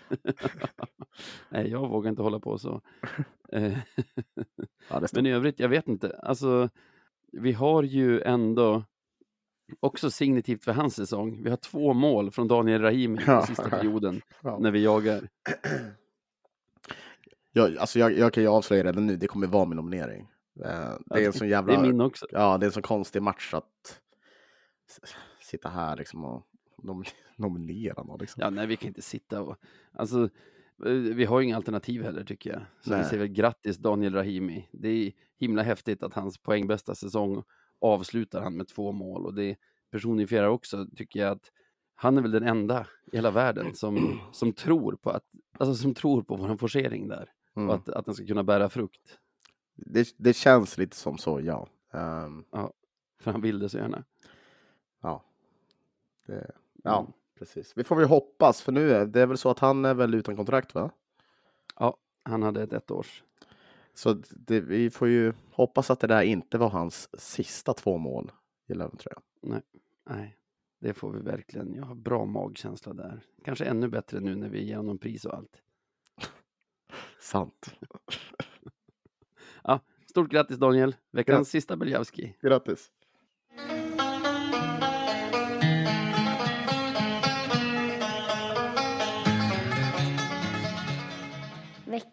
Nej, jag vågar inte hålla på så. Eh, Ja, det Men i övrigt, jag vet inte. Alltså, vi har ju ändå också signitivt för hans säsong. Vi har två mål från Daniel Rahimi Ja. i sista perioden Ja. när vi jagar. Jag, alltså jag, jag kan ju avslöja redan nu, det kommer vara min nominering. Eh, Det är en sån Det jävla... är min också. Ja, det är en sån konstig match att sitta här liksom och nom någon. Liksom. Ja, nej, vi kan inte sitta och... Alltså, eh, vi har ju inga alternativ heller tycker jag. Så vi Nej. säger väl grattis Daniel Rahimi. Det är himla häftigt att hans poängbästa säsong avslutar han med två mål och det personifierar också, tycker jag, att han är väl den enda i hela världen som, som tror på att, alltså som tror på våran forcering där Mm. och att, att den ska kunna bära frukt. Det, det känns lite som så, ja. Ehm, För han vill det så gärna. ja. Det, ja, Mm. precis. Vi får väl hoppas, för nu är det är väl så att han är väl utan kontrakt, va? Ja, han hade ett ettårs. Så det, vi får ju hoppas att det där inte var hans sista två mål i Löventröjan. Nej, det får vi verkligen. Jag har bra magkänsla där. Kanske ännu bättre nu när vi ger honom pris och allt. Sant. Stort grattis Daniel, veckans Grattis. sista Beljavski. Grattis.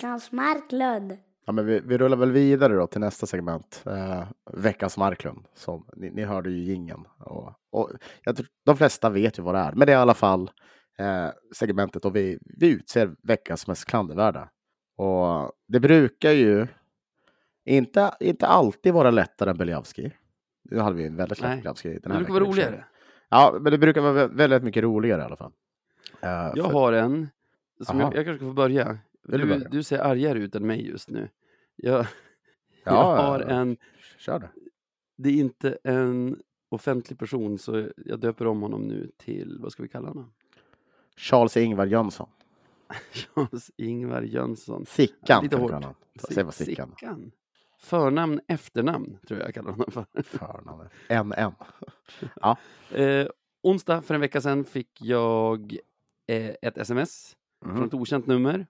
Veckans Marklund. Ja, men vi, vi rullar väl vidare då till nästa segment. Eh, veckans Marklund. Som, ni, ni hörde ju gingen och, och jag tror, De flesta vet ju vad det är, men det är i alla fall eh, segmentet och vi, vi utser veckans mest klandervärda. Och det brukar ju inte, inte alltid vara lättare än Beliavski. Nu hade vi en väldigt lätt Beliavski den Det här brukar vara veckan sig. roligare. Ja, men det brukar vara vä- väldigt mycket roligare i alla fall. Eh, Jag för- har en, som jag, jag kanske ska få börja. Du Du, ser argare ut än mig just nu. Jag, jag Ja, har ja. en, Kör det. det är inte en offentlig person så jag döper om honom nu till, vad ska vi kalla honom? Charles Ingvar Jönsson. Charles Ingvar Jönsson. Sickan. Lite hårt. honom. Säg vad Sickan. Sickan. Förnamn, efternamn tror jag jag kallar honom för. Förnamnet. NN. Eh, onsdag för en vecka sedan fick jag eh, ett sms från Mhm. ett okänt nummer.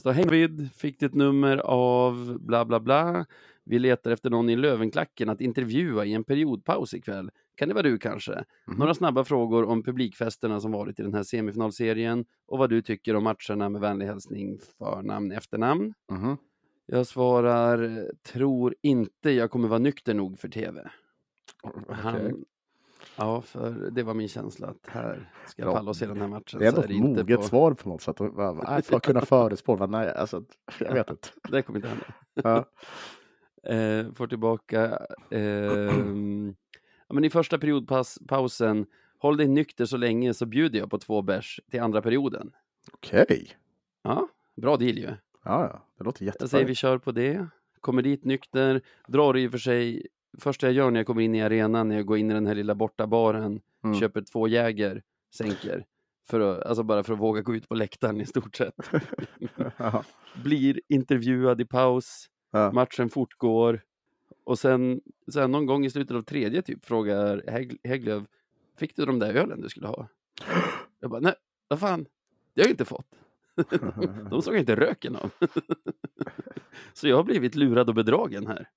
Det står Hej David, fick ditt nummer av bla bla bla. Vi letar efter någon i Lövenklacken att intervjua i en periodpaus ikväll. Kan det vara du kanske? Mm. Några snabba frågor om publikfesterna som varit i den här semifinalserien och vad du tycker om matcherna med vänlig hälsning förnamn efternamn. Mm. Jag svarar, tror inte jag kommer vara nykter nog för tv. Okay. Han, ja, för det var min känsla att här ska jag palla och se den här matchen. Det är ändå ett moget på... svar på något sätt. För att kunna förespå, nej, alltså, jag vet inte. det kommer inte hända. Ja. eh, får tillbaka, eh, ja, men i första periodpausen, håll dig nykter så länge så bjuder jag på två bärs till andra perioden. Okej. Okay. Ja, bra deal ju. Ja, ja, det låter jättebra. Jag säger vi kör på det. Kommer dit nykter, drar i och för sig första jag gör när jag kommer in i arenan, när jag går in i den här lilla bortabaren, mm. köper två Jäger, sänker. För att, alltså bara för att våga gå ut på läktaren i stort sett. Blir intervjuad i paus, ja. matchen fortgår. Och sen, sen någon gång i slutet av tredje typ frågar Hägglöf, fick du de där ölen du skulle ha? Jag bara, nej, vad fan, det har jag inte fått. de såg jag inte röken av. Så jag har blivit lurad och bedragen här.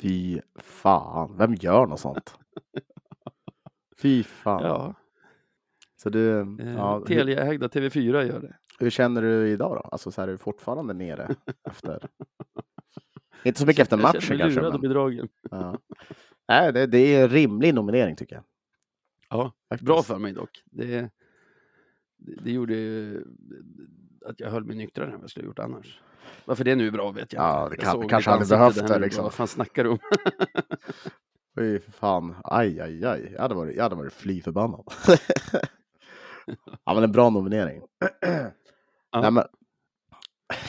Fy fan, vem gör något sånt? Fy fan. Ja. Så du, eh, ja, Telia-ägda TV4 gör det. Hur känner du idag då? Alltså så här, är du fortfarande nere efter? Inte så mycket efter matchen kanske. Jag känner mig bedragen. Ja. Nej, det, det, är en rimlig nominering tycker jag. Ja, Faktiskt. bra för mig dock. Det, det, gjorde att jag höll mig nyktrare än vad jag skulle gjort annars. Varför det nu är bra vet jag. Ja, det kan, jag kanske hade behövt det. Liksom. Vad fan snackar du om? Fy fan. Aj, aj, aj. Jag hade varit, jag hade varit fly förbannad. ja, men en bra nominering. ja. Nej, men...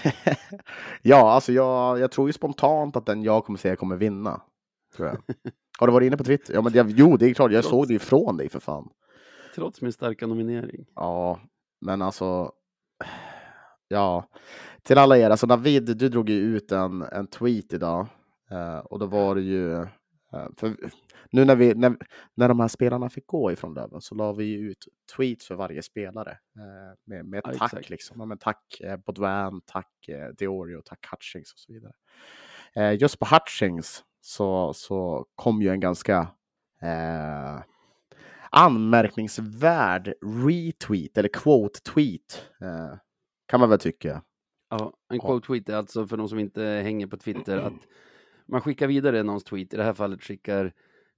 ja, alltså jag, jag tror ju spontant att den jag kommer säga kommer vinna. Tror jag. Har du varit inne på Twitter? Ja, men jag, jo, det är klart. Jag Trots... såg det ifrån dig för fan. Trots min starka nominering. Ja, men alltså. Ja, till alla er, alltså David, du drog ju ut en, en tweet idag eh, och då var det ju, eh, för nu när, vi, när, när de här spelarna fick gå ifrån Löven så la vi ut tweets för varje spelare eh, med, med ja, tack exakt. liksom. Ja, men tack eh, Bodvan, tack eh, Diorio, tack Hutchings och så vidare. Eh, just på Hutchings så, så kom ju en ganska eh, anmärkningsvärd retweet eller quote tweet eh, kan man väl tycka. Ja, en quote tweet är alltså för de som inte hänger på Twitter att man skickar vidare någons tweet. I det här fallet skickar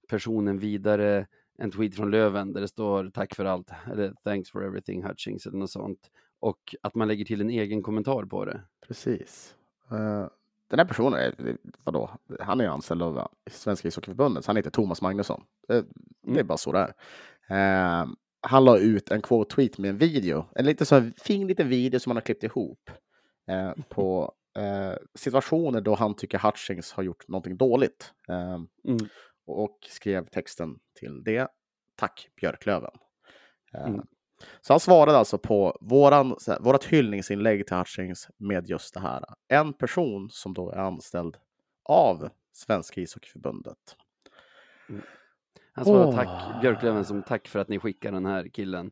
personen vidare en tweet från Löven där det står tack för allt, eller thanks for everything Hutchings eller något sånt. Och att man lägger till en egen kommentar på det. Precis. Uh, den här personen, vadå, han är anställd av Svenska ishockeyförbundet, så han heter Thomas Magnusson. Det, det är mm. bara så det är. Uh, han la ut en quote tweet med en video, en lite så här fin liten video som han har klippt ihop eh, på eh, situationer då han tycker Hutchings har gjort någonting dåligt. Eh, mm. Och skrev texten till det. Tack Björklöven. Eh, mm. Så han svarade alltså på våran, här, vårat hyllningsinlägg till Hutchings med just det här. En person som då är anställd av Svenska ishockeyförbundet. Mm. Han svarade oh. tack Björklöven som tack för att ni skickar den här killen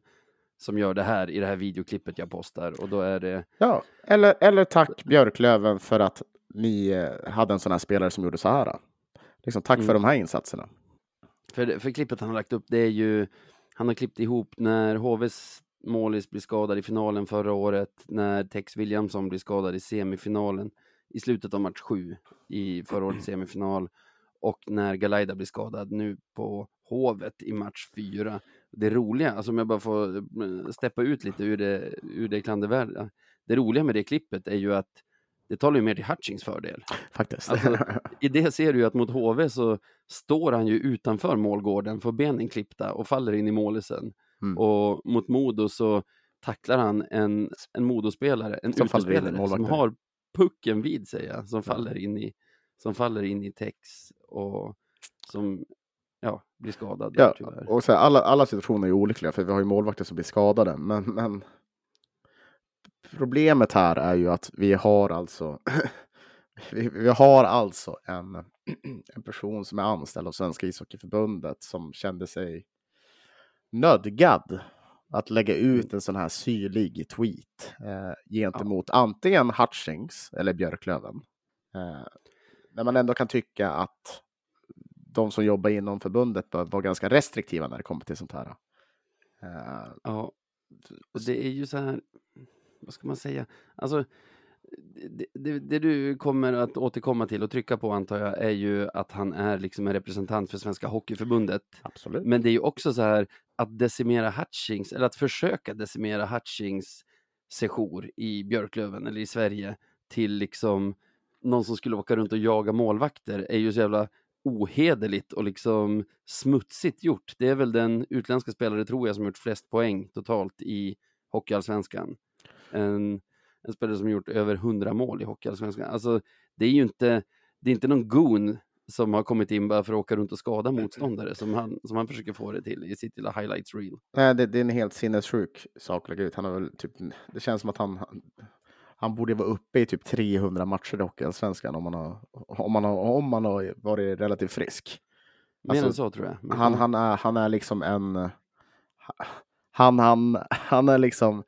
som gör det här i det här videoklippet jag postar och då är det. Ja, eller, eller tack Björklöven för att ni eh, hade en sån här spelare som gjorde så här. Liksom, tack mm. för de här insatserna. För, för klippet han har lagt upp, det är ju, han har klippt ihop när HVs målis blir skadad i finalen förra året, när Tex Williamson blir skadad i semifinalen i slutet av match sju i förra årets semifinal och när Galaida blir skadad nu på Hovet i match fyra det roliga, alltså om jag bara får eh, steppa ut lite ur det, ur det klandervärda. Det roliga med det klippet är ju att det talar ju mer till Hutchings fördel. Faktiskt. Alltså, I det ser du ju att mot HV så står han ju utanför målgården, får benen klippta och faller in i målisen. Mm. Och mot Modo så tacklar han en, en Modospelare, en som, utespelare, som har pucken vid sig, som, ja. faller in i, som faller in i Tex och som ja, blir skadad. Ja, tyvärr. och så här, alla, alla situationer är olyckliga för vi har ju målvakter som blir skadade. Men, men problemet här är ju att vi har alltså vi, vi, har alltså en, en person som är anställd av Svenska ishockeyförbundet som kände sig nödgad att lägga ut en sån här syrlig tweet eh, gentemot ja. antingen Hutchings eller Björklöven. Eh, när man ändå kan tycka att de som jobbar inom förbundet bör vara ganska restriktiva när det kommer till sånt här. Uh, ja, och det är ju så här, vad ska man säga, alltså det, det, det, du kommer att återkomma till och trycka på antar jag är ju att han är liksom en representant för Svenska Hockeyförbundet. Absolut. Men det är ju också så här att decimera Hutchings, eller att försöka decimera Hutchings sejour i Björklöven eller i Sverige till liksom någon som skulle åka runt och jaga målvakter är ju så jävla ohederligt och liksom smutsigt gjort. Det är väl den utländska spelare, tror jag, som gjort flest poäng totalt i Hockeyallsvenskan. En, en spelare som gjort över 100 mål i Hockeyallsvenskan. Alltså, det är ju inte, det är inte någon goon som har kommit in bara för att åka runt och skada motståndare som han, som han försöker få det till i sitt lilla highlights reel. Nej, det, det är en helt sinnessjuk sak ut. Han har väl typ, det känns som att han, han borde vara uppe i typ 300 matcher i Hockeyallsvenskan om man har, om man har, om man har varit relativt frisk. Mer alltså, än så tror jag. Han, han, är, han är liksom en... Han, han, han är liksom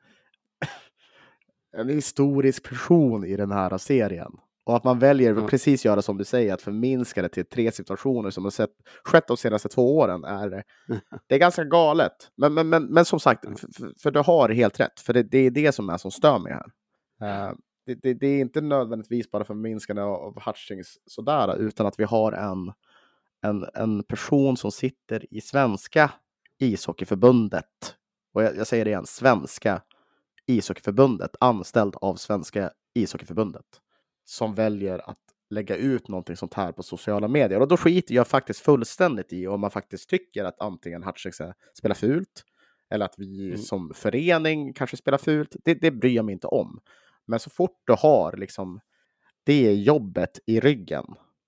en historisk person i den här serien. Och att man väljer att precis göra som du säger, att förminska det till tre situationer som har sett, skett de senaste två åren, är, det är ganska galet. Men, men, men, men som sagt, för, för, du har helt rätt, för det, det, är det som är som stör mig här. Uh, det, det, det, är inte nödvändigtvis bara förminskande av Hutchings sådär, utan att vi har en, en, en person som sitter i svenska ishockeyförbundet. Och jag, jag säger det igen, svenska ishockeyförbundet, anställd av svenska ishockeyförbundet, som väljer att lägga ut någonting sånt här på sociala medier. Och då skiter jag faktiskt fullständigt i om man faktiskt tycker att antingen Hutchings spelar fult eller att vi mm. som förening kanske spelar fult. Det, det bryr jag mig inte om. Men så fort du har liksom det jobbet i ryggen,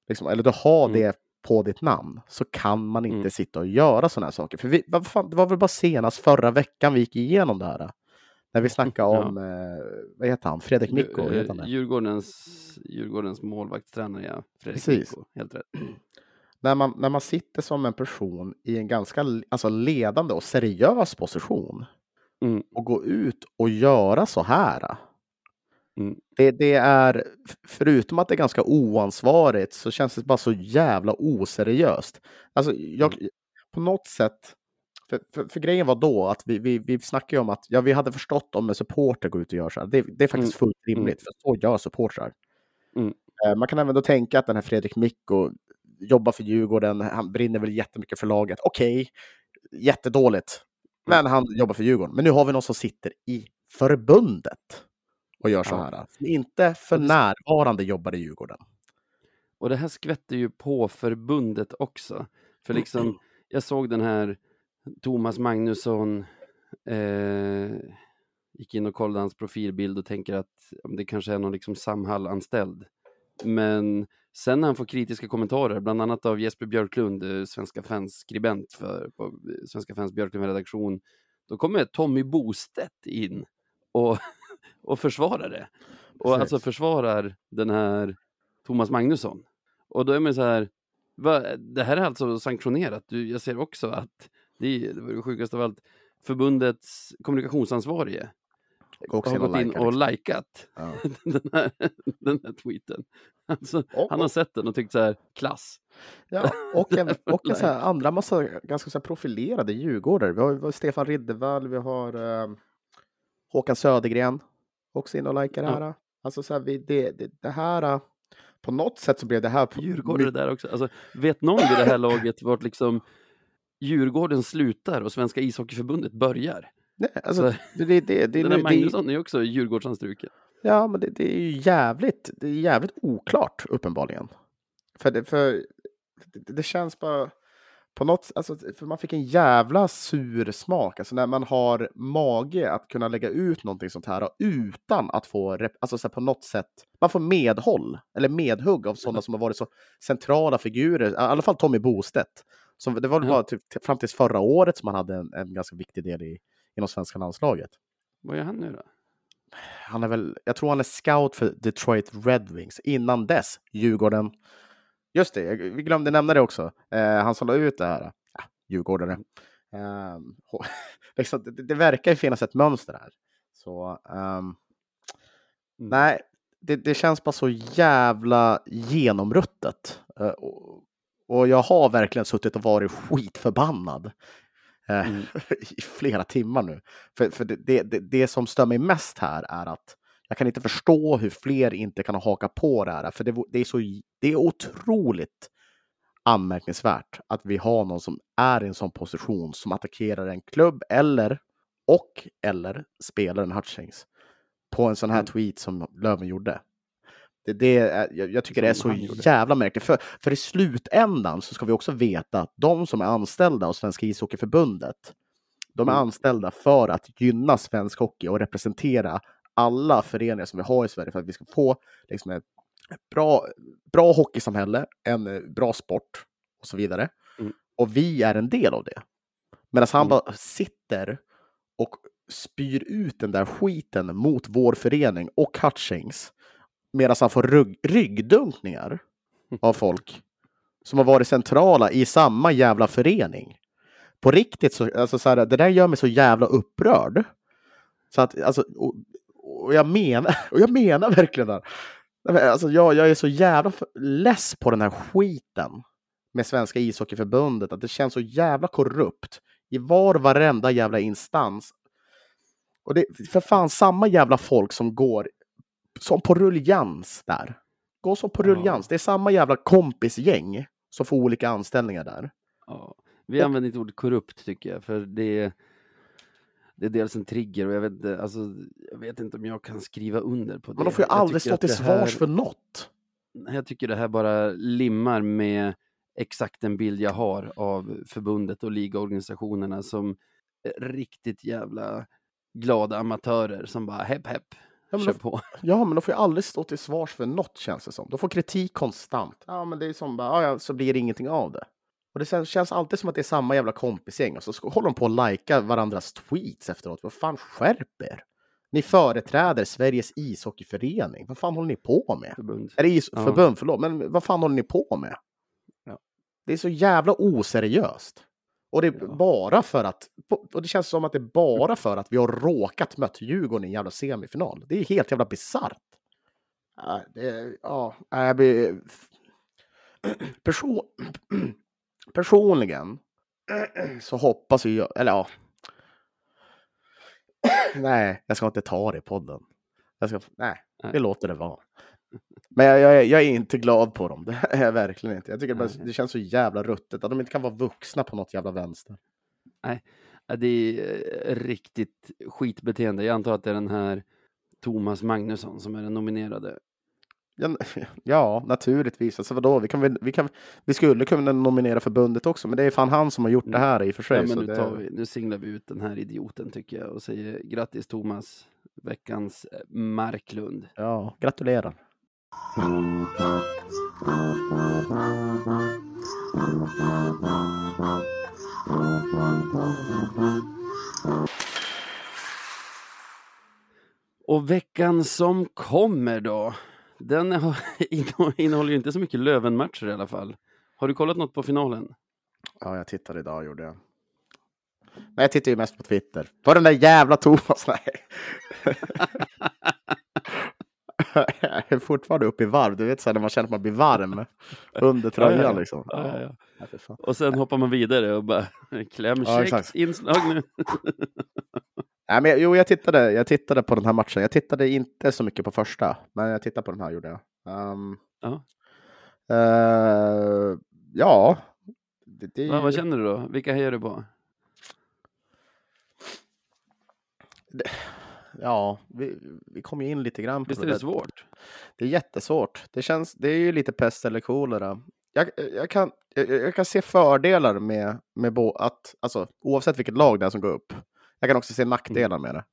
liksom, eller du har mm. det på ditt namn, så kan man inte mm. sitta och göra sådana här saker. För vi, fan, det var väl bara senast förra veckan vi gick igenom det här. När vi snackade om, ja. eh, vad heter han, Fredrik Mikko? Eh, Djurgårdens, Djurgårdens målvaktstränare, ja. Fredrik Precis. Mikko, helt rätt. När man, när man sitter som en person i en ganska alltså, ledande och seriös position mm. och gå ut och göra så här. Mm. Det, det, är, förutom att det är ganska oansvarigt, så känns det bara så jävla oseriöst. Alltså, jag, mm. på något sätt, för, för, för, grejen var då att vi, vi, vi snackade om att ja, vi hade förstått om en supporter går ut och gör så här. Det, det är faktiskt mm. fullt rimligt, mm. för så gör supportrar. Mm. Eh, man kan även då tänka att den här Fredrik Mikko jobbar för Djurgården, han brinner väl jättemycket för laget. Okej, okay, jättedåligt, men han jobbar för Djurgården. Men nu har vi någon som sitter i förbundet och gör så här. Som inte för närvarande jobbar i Djurgården. Och det här skvätter ju på förbundet också. För liksom, jag såg den här Thomas Magnusson eh, gick in och kollade hans profilbild och tänker att det kanske är någon liksom Samhall-anställd. Men sen när han får kritiska kommentarer, bland annat av Jesper Björklund, eh, Svenska fans skribent för, eh, Svenska fans Björklund-redaktion, då kommer Tommy Bostedt in och, och försvarar det. Och Precis. alltså försvarar den här Thomas Magnusson. Och då är man så här, va, det här är alltså sanktionerat. Du, jag ser också att det, det var det sjukaste av allt. Förbundets kommunikationsansvarige har gått in och liksom. likat ja. den, här, den här tweeten. Alltså, och, han har sett den och tyckt så här, klass. Ja, och en, och en så här, andra massa ganska så profilerade djurgårdare. Vi har, vi har Stefan Riddervall, vi har eh, Håkan Södergren också in och likar det här. Ja. Alltså så här, vi, det, det, det här på något sätt så blev det här... Djurgårdare där också. Alltså, vet någon vid det här laget vart liksom Djurgården slutar och Svenska ishockeyförbundet börjar. Nej, alltså, så, det, det, det, den där Magnusson är också Djurgårdsanstruken. Ja, men det, det är ju jävligt, det är jävligt oklart uppenbarligen. För det, för det, det känns bara på något alltså, för man fick en jävla sur smak, alltså när man har mage att kunna lägga ut någonting sånt här utan att få, alltså så på något sätt, man får medhåll eller medhugg av sådana som har varit så centrala figurer, i alla fall Tommy Bostedt, så det var bara typ, fram till förra året som han hade en, en ganska viktig del i, inom svenska landslaget. Vad gör han nu då? Han är väl, jag tror han är scout för Detroit Red Wings. Innan dess Djurgården. Just det, vi glömde nämna det också. Eh, han som la ut det här. Ja, Djurgårdare. Eh, liksom, det, det, verkar ju finnas ett mönster här. Så um, nej, det, det känns bara så jävla genomruttet. Eh, och, och jag har verkligen suttit och varit skitförbannad eh, Mm. i flera timmar nu. För, för det, det, det, det som stör mig mest här är att jag kan inte förstå hur fler inte kan haka på det här. För det, det, är, så, det är otroligt anmärkningsvärt att vi har någon som är i en sån position som attackerar en klubb eller och eller spelaren Hutchings på en sån här Mm. tweet som Löven gjorde. Det, det jag, jag tycker det är så jävla märkligt. För, för i slutändan så ska vi också veta att de som är anställda hos Svenska ishockeyförbundet, de är Mm. anställda för att gynna svensk hockey och representera alla föreningar som vi har i Sverige för att vi ska få liksom, ett bra, bra hockeysamhälle, en eh, bra sport och så vidare. Mm. Och vi är en del av det. Medan han Mm. bara sitter och spyr ut den där skiten mot vår förening och Hutchings. Medan han får rygg, ryggdunkningar av folk som har varit centrala i samma jävla förening. På riktigt, så, alltså så här, det där gör mig så jävla upprörd. Så att, alltså, och, och, jag, menar, och jag menar verkligen det. Alltså, jag, jag är så jävla less på den här skiten med Svenska ishockeyförbundet. Att det känns så jävla korrupt i var och varenda jävla instans. Och det är för fan samma jävla folk som går som på rullians där. Går som på Ja. rullians. Det är samma jävla kompisgäng som får olika anställningar där. Ja. Vi använder inte ordet korrupt tycker jag, för det, det är dels en trigger och jag vet, alltså, jag vet inte om jag kan skriva under på det. Men de får ju aldrig stå till svars här- för något. Jag tycker det här bara limmar med exakt den bild jag har av förbundet och ligaorganisationerna som riktigt jävla glada amatörer som bara hepp hepp, Ja, men de- på. Ja, men de får ju aldrig stå till svars för något känns det som. De får kritik konstant. Ja, men det är som bara, ja, så blir det ingenting av det. Och det känns- alltid som att det är samma jävla kompisgäng och så håller de på att lajka varandras tweets efteråt. Vad fan, skärp er! Ni företräder Sveriges ishockeyförening. Vad fan håller ni på med? Förbund. Är det is- Ja. förbund, förlåt, men vad fan håller ni på med? Ja. Det är så jävla oseriöst. Och det är Ja. bara för att, och det känns som att det är bara för att vi har råkat mött Djurgården i en jävla semifinal. Det är helt jävla bisarrt. Ja, det ja, jag blir... Person... Personligen så hoppas jag, eller ja. Nej, jag ska inte ta det i podden. Jag ska, nej, Nej. vi låter det vara. Men jag, jag, är- jag är inte glad på dem. Det är jag verkligen inte. Jag tycker bara, Nej. det känns så jävla ruttet att de inte kan vara vuxna på något jävla vänster. Ja, det är eh, riktigt skitbeteende. Jag antar att det är den här Thomas Magnusson som är den nominerade. Ja, ja naturligtvis. Alltså vadå? Vi, kan, väl- vi, kan, vi skulle kunna nominera förbundet också, men det är fan han som har gjort det här i och för sig. Mm. Ja, nu, det, vi, nu singlar vi ut den här idioten tycker jag och säger grattis Thomas, veckans eh, Marklund. Ja, gratulerar. Och veckan som kommer då, den har, innehåller ju inte så mycket Lövenmatcher i alla fall. Har du kollat något på finalen? Ja, jag tittade idag gjorde jag. Men jag tittar ju mest på Twitter. På den där jävla Thomas, nej. jag är fortfarande uppe i varv. Du vet så här, när man känner att man blir varm under tröjan Ja, ja, ja. liksom. Ja, ja, ja. Ja. Och sen hoppar man vidare och bara klämkäckt exakt. inslag nu. Nej, men, jag- jo, jag tittade, jag tittade på den här matchen. Jag tittade inte så mycket på första, men jag tittade på den här gjorde jag. Ehm, Ja. eh, ja. Det, det, Va, vad känner du då? Vilka hejar du på? ja, vi, vi kom ju in lite grann på Visst det är det svårt? Det är jättesvårt. Det, känns, det är ju lite pest eller kolera. Jag, jag, kan, jag, jag kan se fördelar med, med bo, att, alltså, oavsett vilket lag det är som går upp. Jag kan också se nackdelar med det.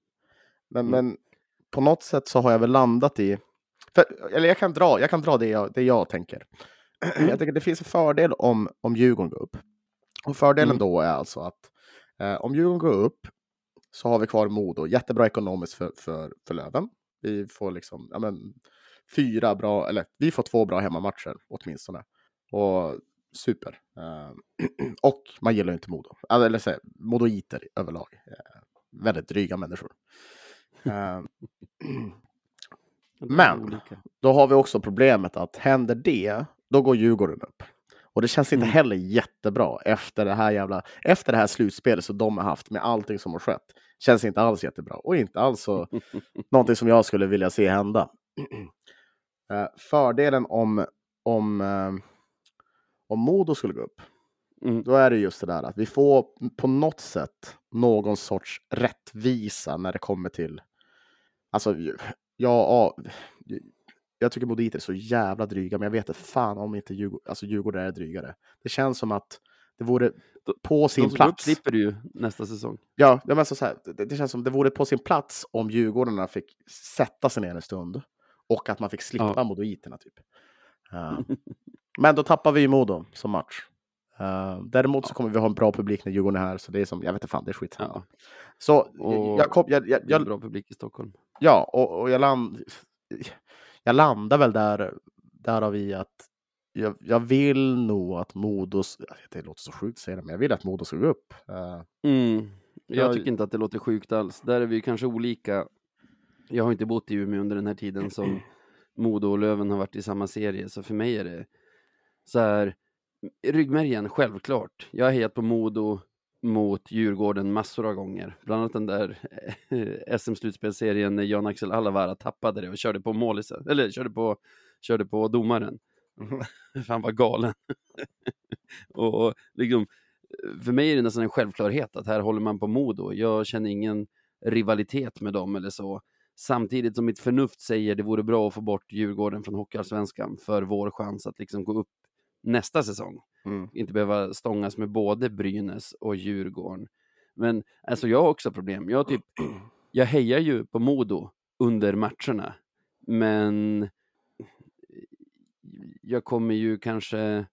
Men, Mm. men på något sätt så har jag väl landat i... För, eller jag kan dra, jag kan dra det, jag, det jag tänker. Mm. Jag tänker det finns en fördel om, om Djurgården går upp. Och fördelen Mm. då är alltså att eh, om Djurgården går upp så har vi kvar Modo. Jättebra ekonomiskt för, för, för Löven. Vi får liksom, ja men, fyra bra, eller vi får två bra hemmamatcher åtminstone. Och super. Eh, och man gillar ju inte Modo. Alltså, Eller säga, Modoiter överlag. Eh, väldigt dryga människor. Eh, Men då har vi också problemet att händer det, då går Djurgården upp. Och det känns inte mm. heller jättebra efter det här jävla, efter det här slutspelet som de har haft med allting som har skett. Känns inte alls jättebra och inte alls så någonting som jag skulle vilja se hända. Uh, fördelen om, om, uh, om Modo skulle gå upp, mm. då är det just det där att vi får på något sätt någon sorts rättvisa när det kommer till, alltså ja, jag tycker Moditer är så jävla dryga, men jag vet inte fan om inte Djurgården, alltså Djurgården är drygare. Det känns som att det vore på sin de plats. De slipper du nästa säsong. Ja, men så här, det, det, känns som det vore på sin plats om Djurgårdarna fick sätta sig ner en stund och att man fick slippa ja. Modoiterna. Typ. Uh, men då tappar vi ju Modo som match. Uh, däremot så kommer vi ha en bra publik när Djurgården är här, så det är som, jag vet inte fan, det är skit. Ja. Så och jag, kom, jag, jag, jag, bra publik i Stockholm. Ja, och, och jag, land, jag landar väl där, därav i att jag, jag, vill nog att Modo, det låter så sjukt att säga det, men jag vill att Modo ska gå upp. Uh, mm. Jag tycker inte att det låter sjukt alls. Där är vi kanske olika. Jag har inte bott i Umeå under den här tiden som Modo och Löven har varit i samma serie, så för mig är det så här, ryggmärgen, självklart. Jag har hejat på Modo mot Djurgården massor av gånger. Bland annat den där SM-slutspelserien när Jan-Axel Allavara tappade det och körde på målisen, eller körde på, körde på domaren. Mm. Fan var galen. och liksom, för mig är det nästan en självklarhet att här håller man på Modo. Jag känner ingen rivalitet med dem eller så. Samtidigt som mitt förnuft säger det vore bra att få bort Djurgården från Hockeyallsvenskan för vår chans att liksom gå upp nästa säsong. Mm. Inte behöva stångas med både Brynäs och Djurgården. Men alltså jag har också problem. Jag, typ, jag hejar ju på Modo under matcherna, men jag kommer ju kanske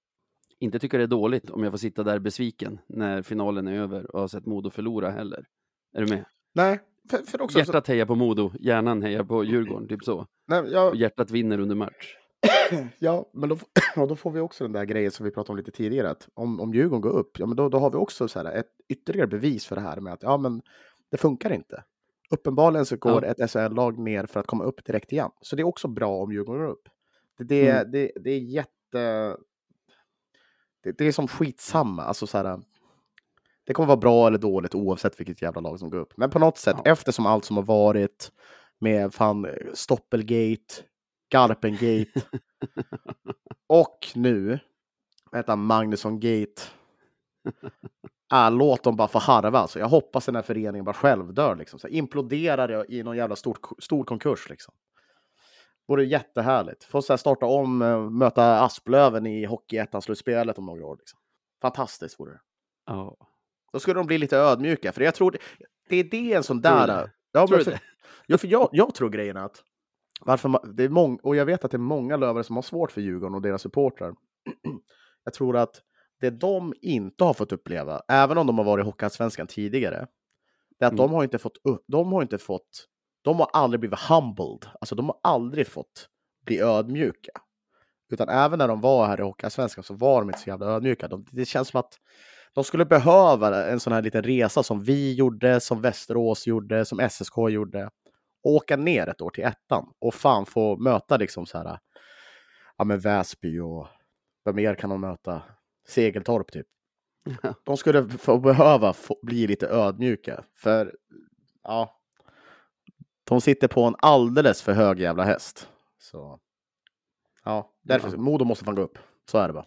inte tycka det är dåligt om jag får sitta där besviken när finalen är över och har sett Modo förlora heller. Är du med? Nej, för, för också... Hjärtat hejar på Modo, hjärnan hejar på Djurgården, typ så. Nej, jag... Och hjärtat vinner under match. ja, men då, då, får vi också den där grejen som vi pratade om lite tidigare. Att om, om Djurgården går upp, ja, men då, då har vi också så här ett ytterligare bevis för det här med att ja, men det funkar inte. Uppenbarligen så går ja. ett SHL-lag ner för att komma upp direkt igen. Så det är också bra om Djurgården går upp. Det, det, mm. det, det är jätte... Det, det, är som skitsamma. Alltså så här, det kommer vara bra eller dåligt oavsett vilket jävla lag som går upp. Men på något sätt, ja. eftersom allt som har varit med fan Stoppelgate, Garpengate och nu, vad heter Magnusson Gate. Äh, låt dem bara få harva. Alltså. Jag hoppas den här föreningen bara självdör. Liksom. Så imploderar i någon jävla stor, stor konkurs. Liksom. Vore jättehärligt. Få så här starta om, eh, möta Asplöven i Hockeyettan-slutspelet om några år. Liksom. Fantastiskt vore det. Ja. Då skulle de bli lite ödmjuka. För jag tror det, det är det en sån där... Ja, men för, ja, för jag, jag tror grejen att varför man, det är mång, och jag vet att det är många lövare som har svårt för Djurgården och deras supportrar. jag tror att det de inte har fått uppleva, även om de har varit i Hockeyallsvenskan tidigare, det är att mm. de har inte fått, de har inte fått, de har aldrig blivit humbled, alltså de har aldrig fått bli ödmjuka. Utan även när de var här i Hockeyallsvenskan så var de inte så jävla ödmjuka. De, det känns som att de skulle behöva en sån här liten resa som vi gjorde, som Västerås gjorde, som SSK gjorde åka ner ett år till ettan och fan få möta liksom så här, ja men Väsby och vad mer kan de möta? Segeltorp typ. De skulle få behöva få bli lite ödmjuka för ja, de sitter på en alldeles för hög jävla häst. Så ja, därför ja. Modo måste fan gå upp. Så är det bara.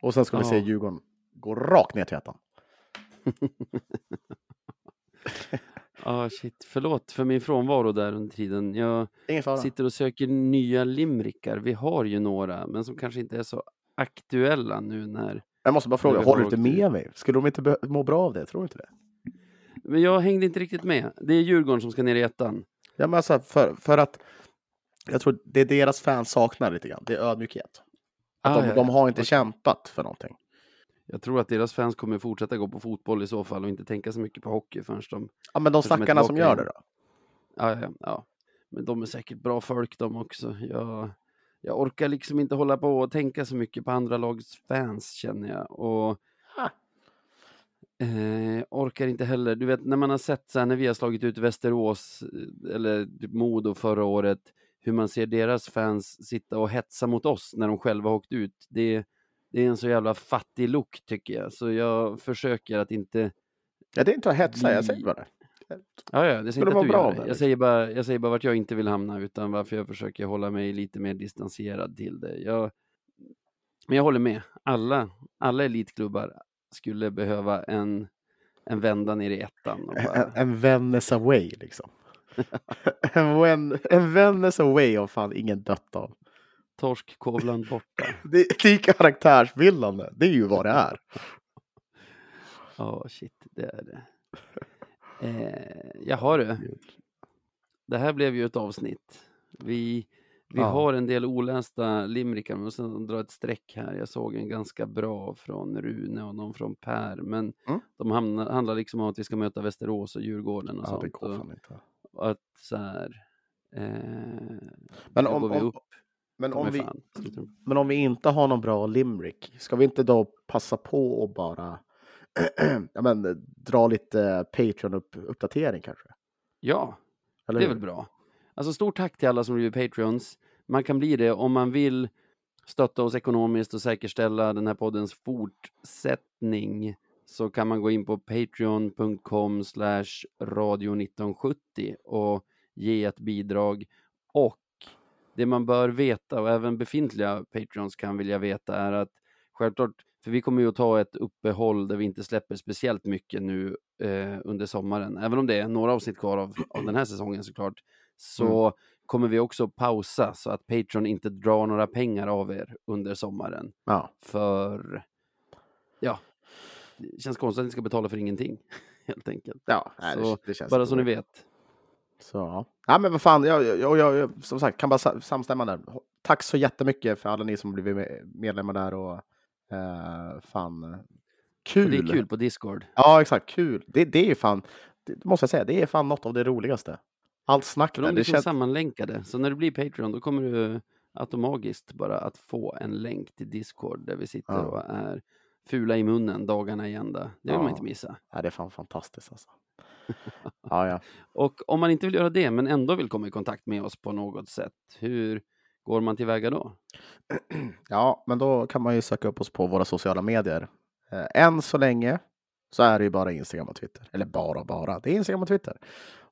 Och sen ska ja. vi se Djurgården gå rakt ner till ettan. ah, shit. Förlåt för min frånvaro där under tiden. Jag sitter och söker nya limrikar. Vi har ju några, men som kanske inte är så aktuella nu när... Jag måste bara fråga, håller du inte med mig? Skulle de inte må bra av det? Tror du inte det? Men jag hängde inte riktigt med. Det är Djurgården som ska ner i ettan. Ja, men alltså för, för att jag tror det är deras fans saknar lite grann. Det är ödmjukhet. Att ah, de, ja, de, har inte okay. kämpat för någonting. Jag tror att deras fans kommer fortsätta gå på fotboll i så fall och inte tänka så mycket på hockey förrän de... Ja, men de stackarna som gör det då? Ja, ja, ja. Men de är säkert bra folk de också. Jag, jag orkar liksom inte hålla på och tänka så mycket på andra lags fans känner jag. Och eh, orkar inte heller, du vet när man har sett så här när vi har slagit ut Västerås eh, eller typ Modo förra året, hur man ser deras fans sitta och hetsa mot oss när de själva har åkt ut. Det, det är en så jävla fattig look tycker jag, så jag försöker att inte... Ja, det är inte att hetsa, jag säger bara det. Ja, ja, det säger inte att du gör det. Jag liksom. säger, bara, jag säger bara vart jag inte vill hamna, utan varför jag försöker hålla mig lite mer distanserad till det. Jag, men jag håller med. Alla, alla elitklubbar skulle behöva en, en vända ner i ettan. Och En, bara, en Venice away liksom. en, en Venice away har fan ingen dött av. torskkovlan borta. Det, det är karaktärsbildande. Det är ju vad det är. Ja, shit, det är det. Eh, jaha du. Det här blev ju ett avsnitt. Vi, vi Ja. har en del olästa limerickar, men sen dra ett streck här. Jag såg en ganska bra från Rune och någon från Per, men Mm. de hamnar, handlar liksom om att vi ska möta Västerås och Djurgården och Ja, det sånt. går Och, fan inte. och att så här, eh, Men om, går vi om. Men, om vi, men om vi inte har någon bra limerick, ska vi inte då passa på och bara ja, men, dra lite Patreon-uppdatering kanske? Ja, Eller Det är hur? väl bra. Alltså stort tack till alla som blivit Patreons. Man kan bli det om man vill stötta oss ekonomiskt och säkerställa den här poddens fortsättning så kan man gå in på patreon.com slash radio 1970 och ge ett bidrag. Och det man bör veta och även befintliga Patreons kan vilja veta är att självklart, för vi kommer ju att ta ett uppehåll där vi inte släpper speciellt mycket nu eh, under sommaren, även om det är några avsnitt kvar av, av den här säsongen såklart, så kommer vi också pausa så att Patreon inte drar några pengar av er under sommaren. Ja. För, ja, det känns konstigt att ni ska betala för ingenting, helt enkelt. Ja, nej, Så, det, det Bara så ni vet. Så, ja. ja, men vad fan, jag, jag, jag, som sagt kan bara sa- samstämma där. Tack så jättemycket för alla ni som blivit med- medlemmar där och eh, fan kul. det är kul på Discord. Ja, exakt, kul. Det, det är ju fan, det måste jag säga, det är fan något av det roligaste. Allt snack För där, de är liksom känns... sammanlänkade. Så när du blir Patreon då kommer du automatiskt bara att få en länk till Discord där vi sitter Ja. och är fula i munnen dagarna i ända. Det vill man Ja. inte missa. Ja, det är fan fantastiskt alltså. Ja, ja. Och om man inte vill göra det men ändå vill komma i kontakt med oss på något sätt, hur går man tillväga då? ja, men då kan man ju söka upp oss på våra sociala medier. Eh, än så länge så är det ju bara Instagram och Twitter. Eller bara bara, det är Instagram och Twitter.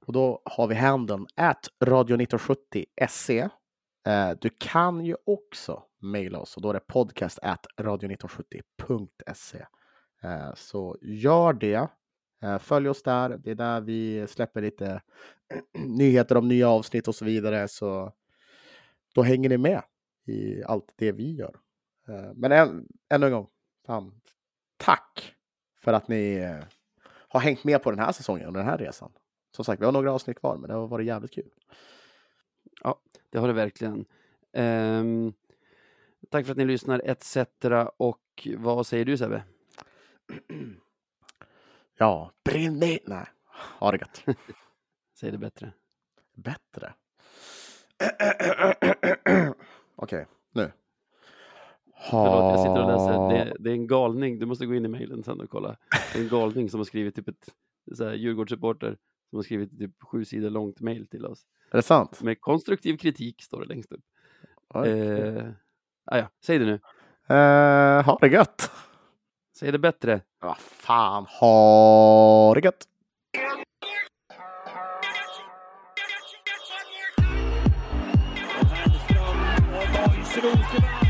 Och då har vi handeln at radio1970se. Eh, du kan ju också mejla oss och då är det podcast at radio1970.se. Eh, så gör det. Eh, följ oss där. Det är där vi släpper lite nyheter om nya avsnitt och så vidare. Så då hänger ni med i allt det vi gör. Eh, men än, ännu en gång, fan, tack för att ni eh, har hängt med på den här säsongen och den här resan. Som sagt, vi har några avsnitt kvar, men det har varit jävligt kul. Det har det verkligen. Ehm, tack för att ni lyssnar etc. Och vad säger du Sebbe? Ja, brinn ner! Nej, ha det gött. Säg det bättre. Bättre. Okej, nu. Förlåt, jag sitter och läser. Det, det är en galning. Du måste gå in i mejlen sen och kolla. Det är en galning som har skrivit typ ett så här, Djurgårdssupporter som har skrivit typ sju sidor långt mejl till oss. Är det sant? Med konstruktiv kritik står det längst upp. Oj. Eh, ah, ja, säg det nu. Eh, ha det gött! Säg det bättre. Vad fan, ha det gött! Hellström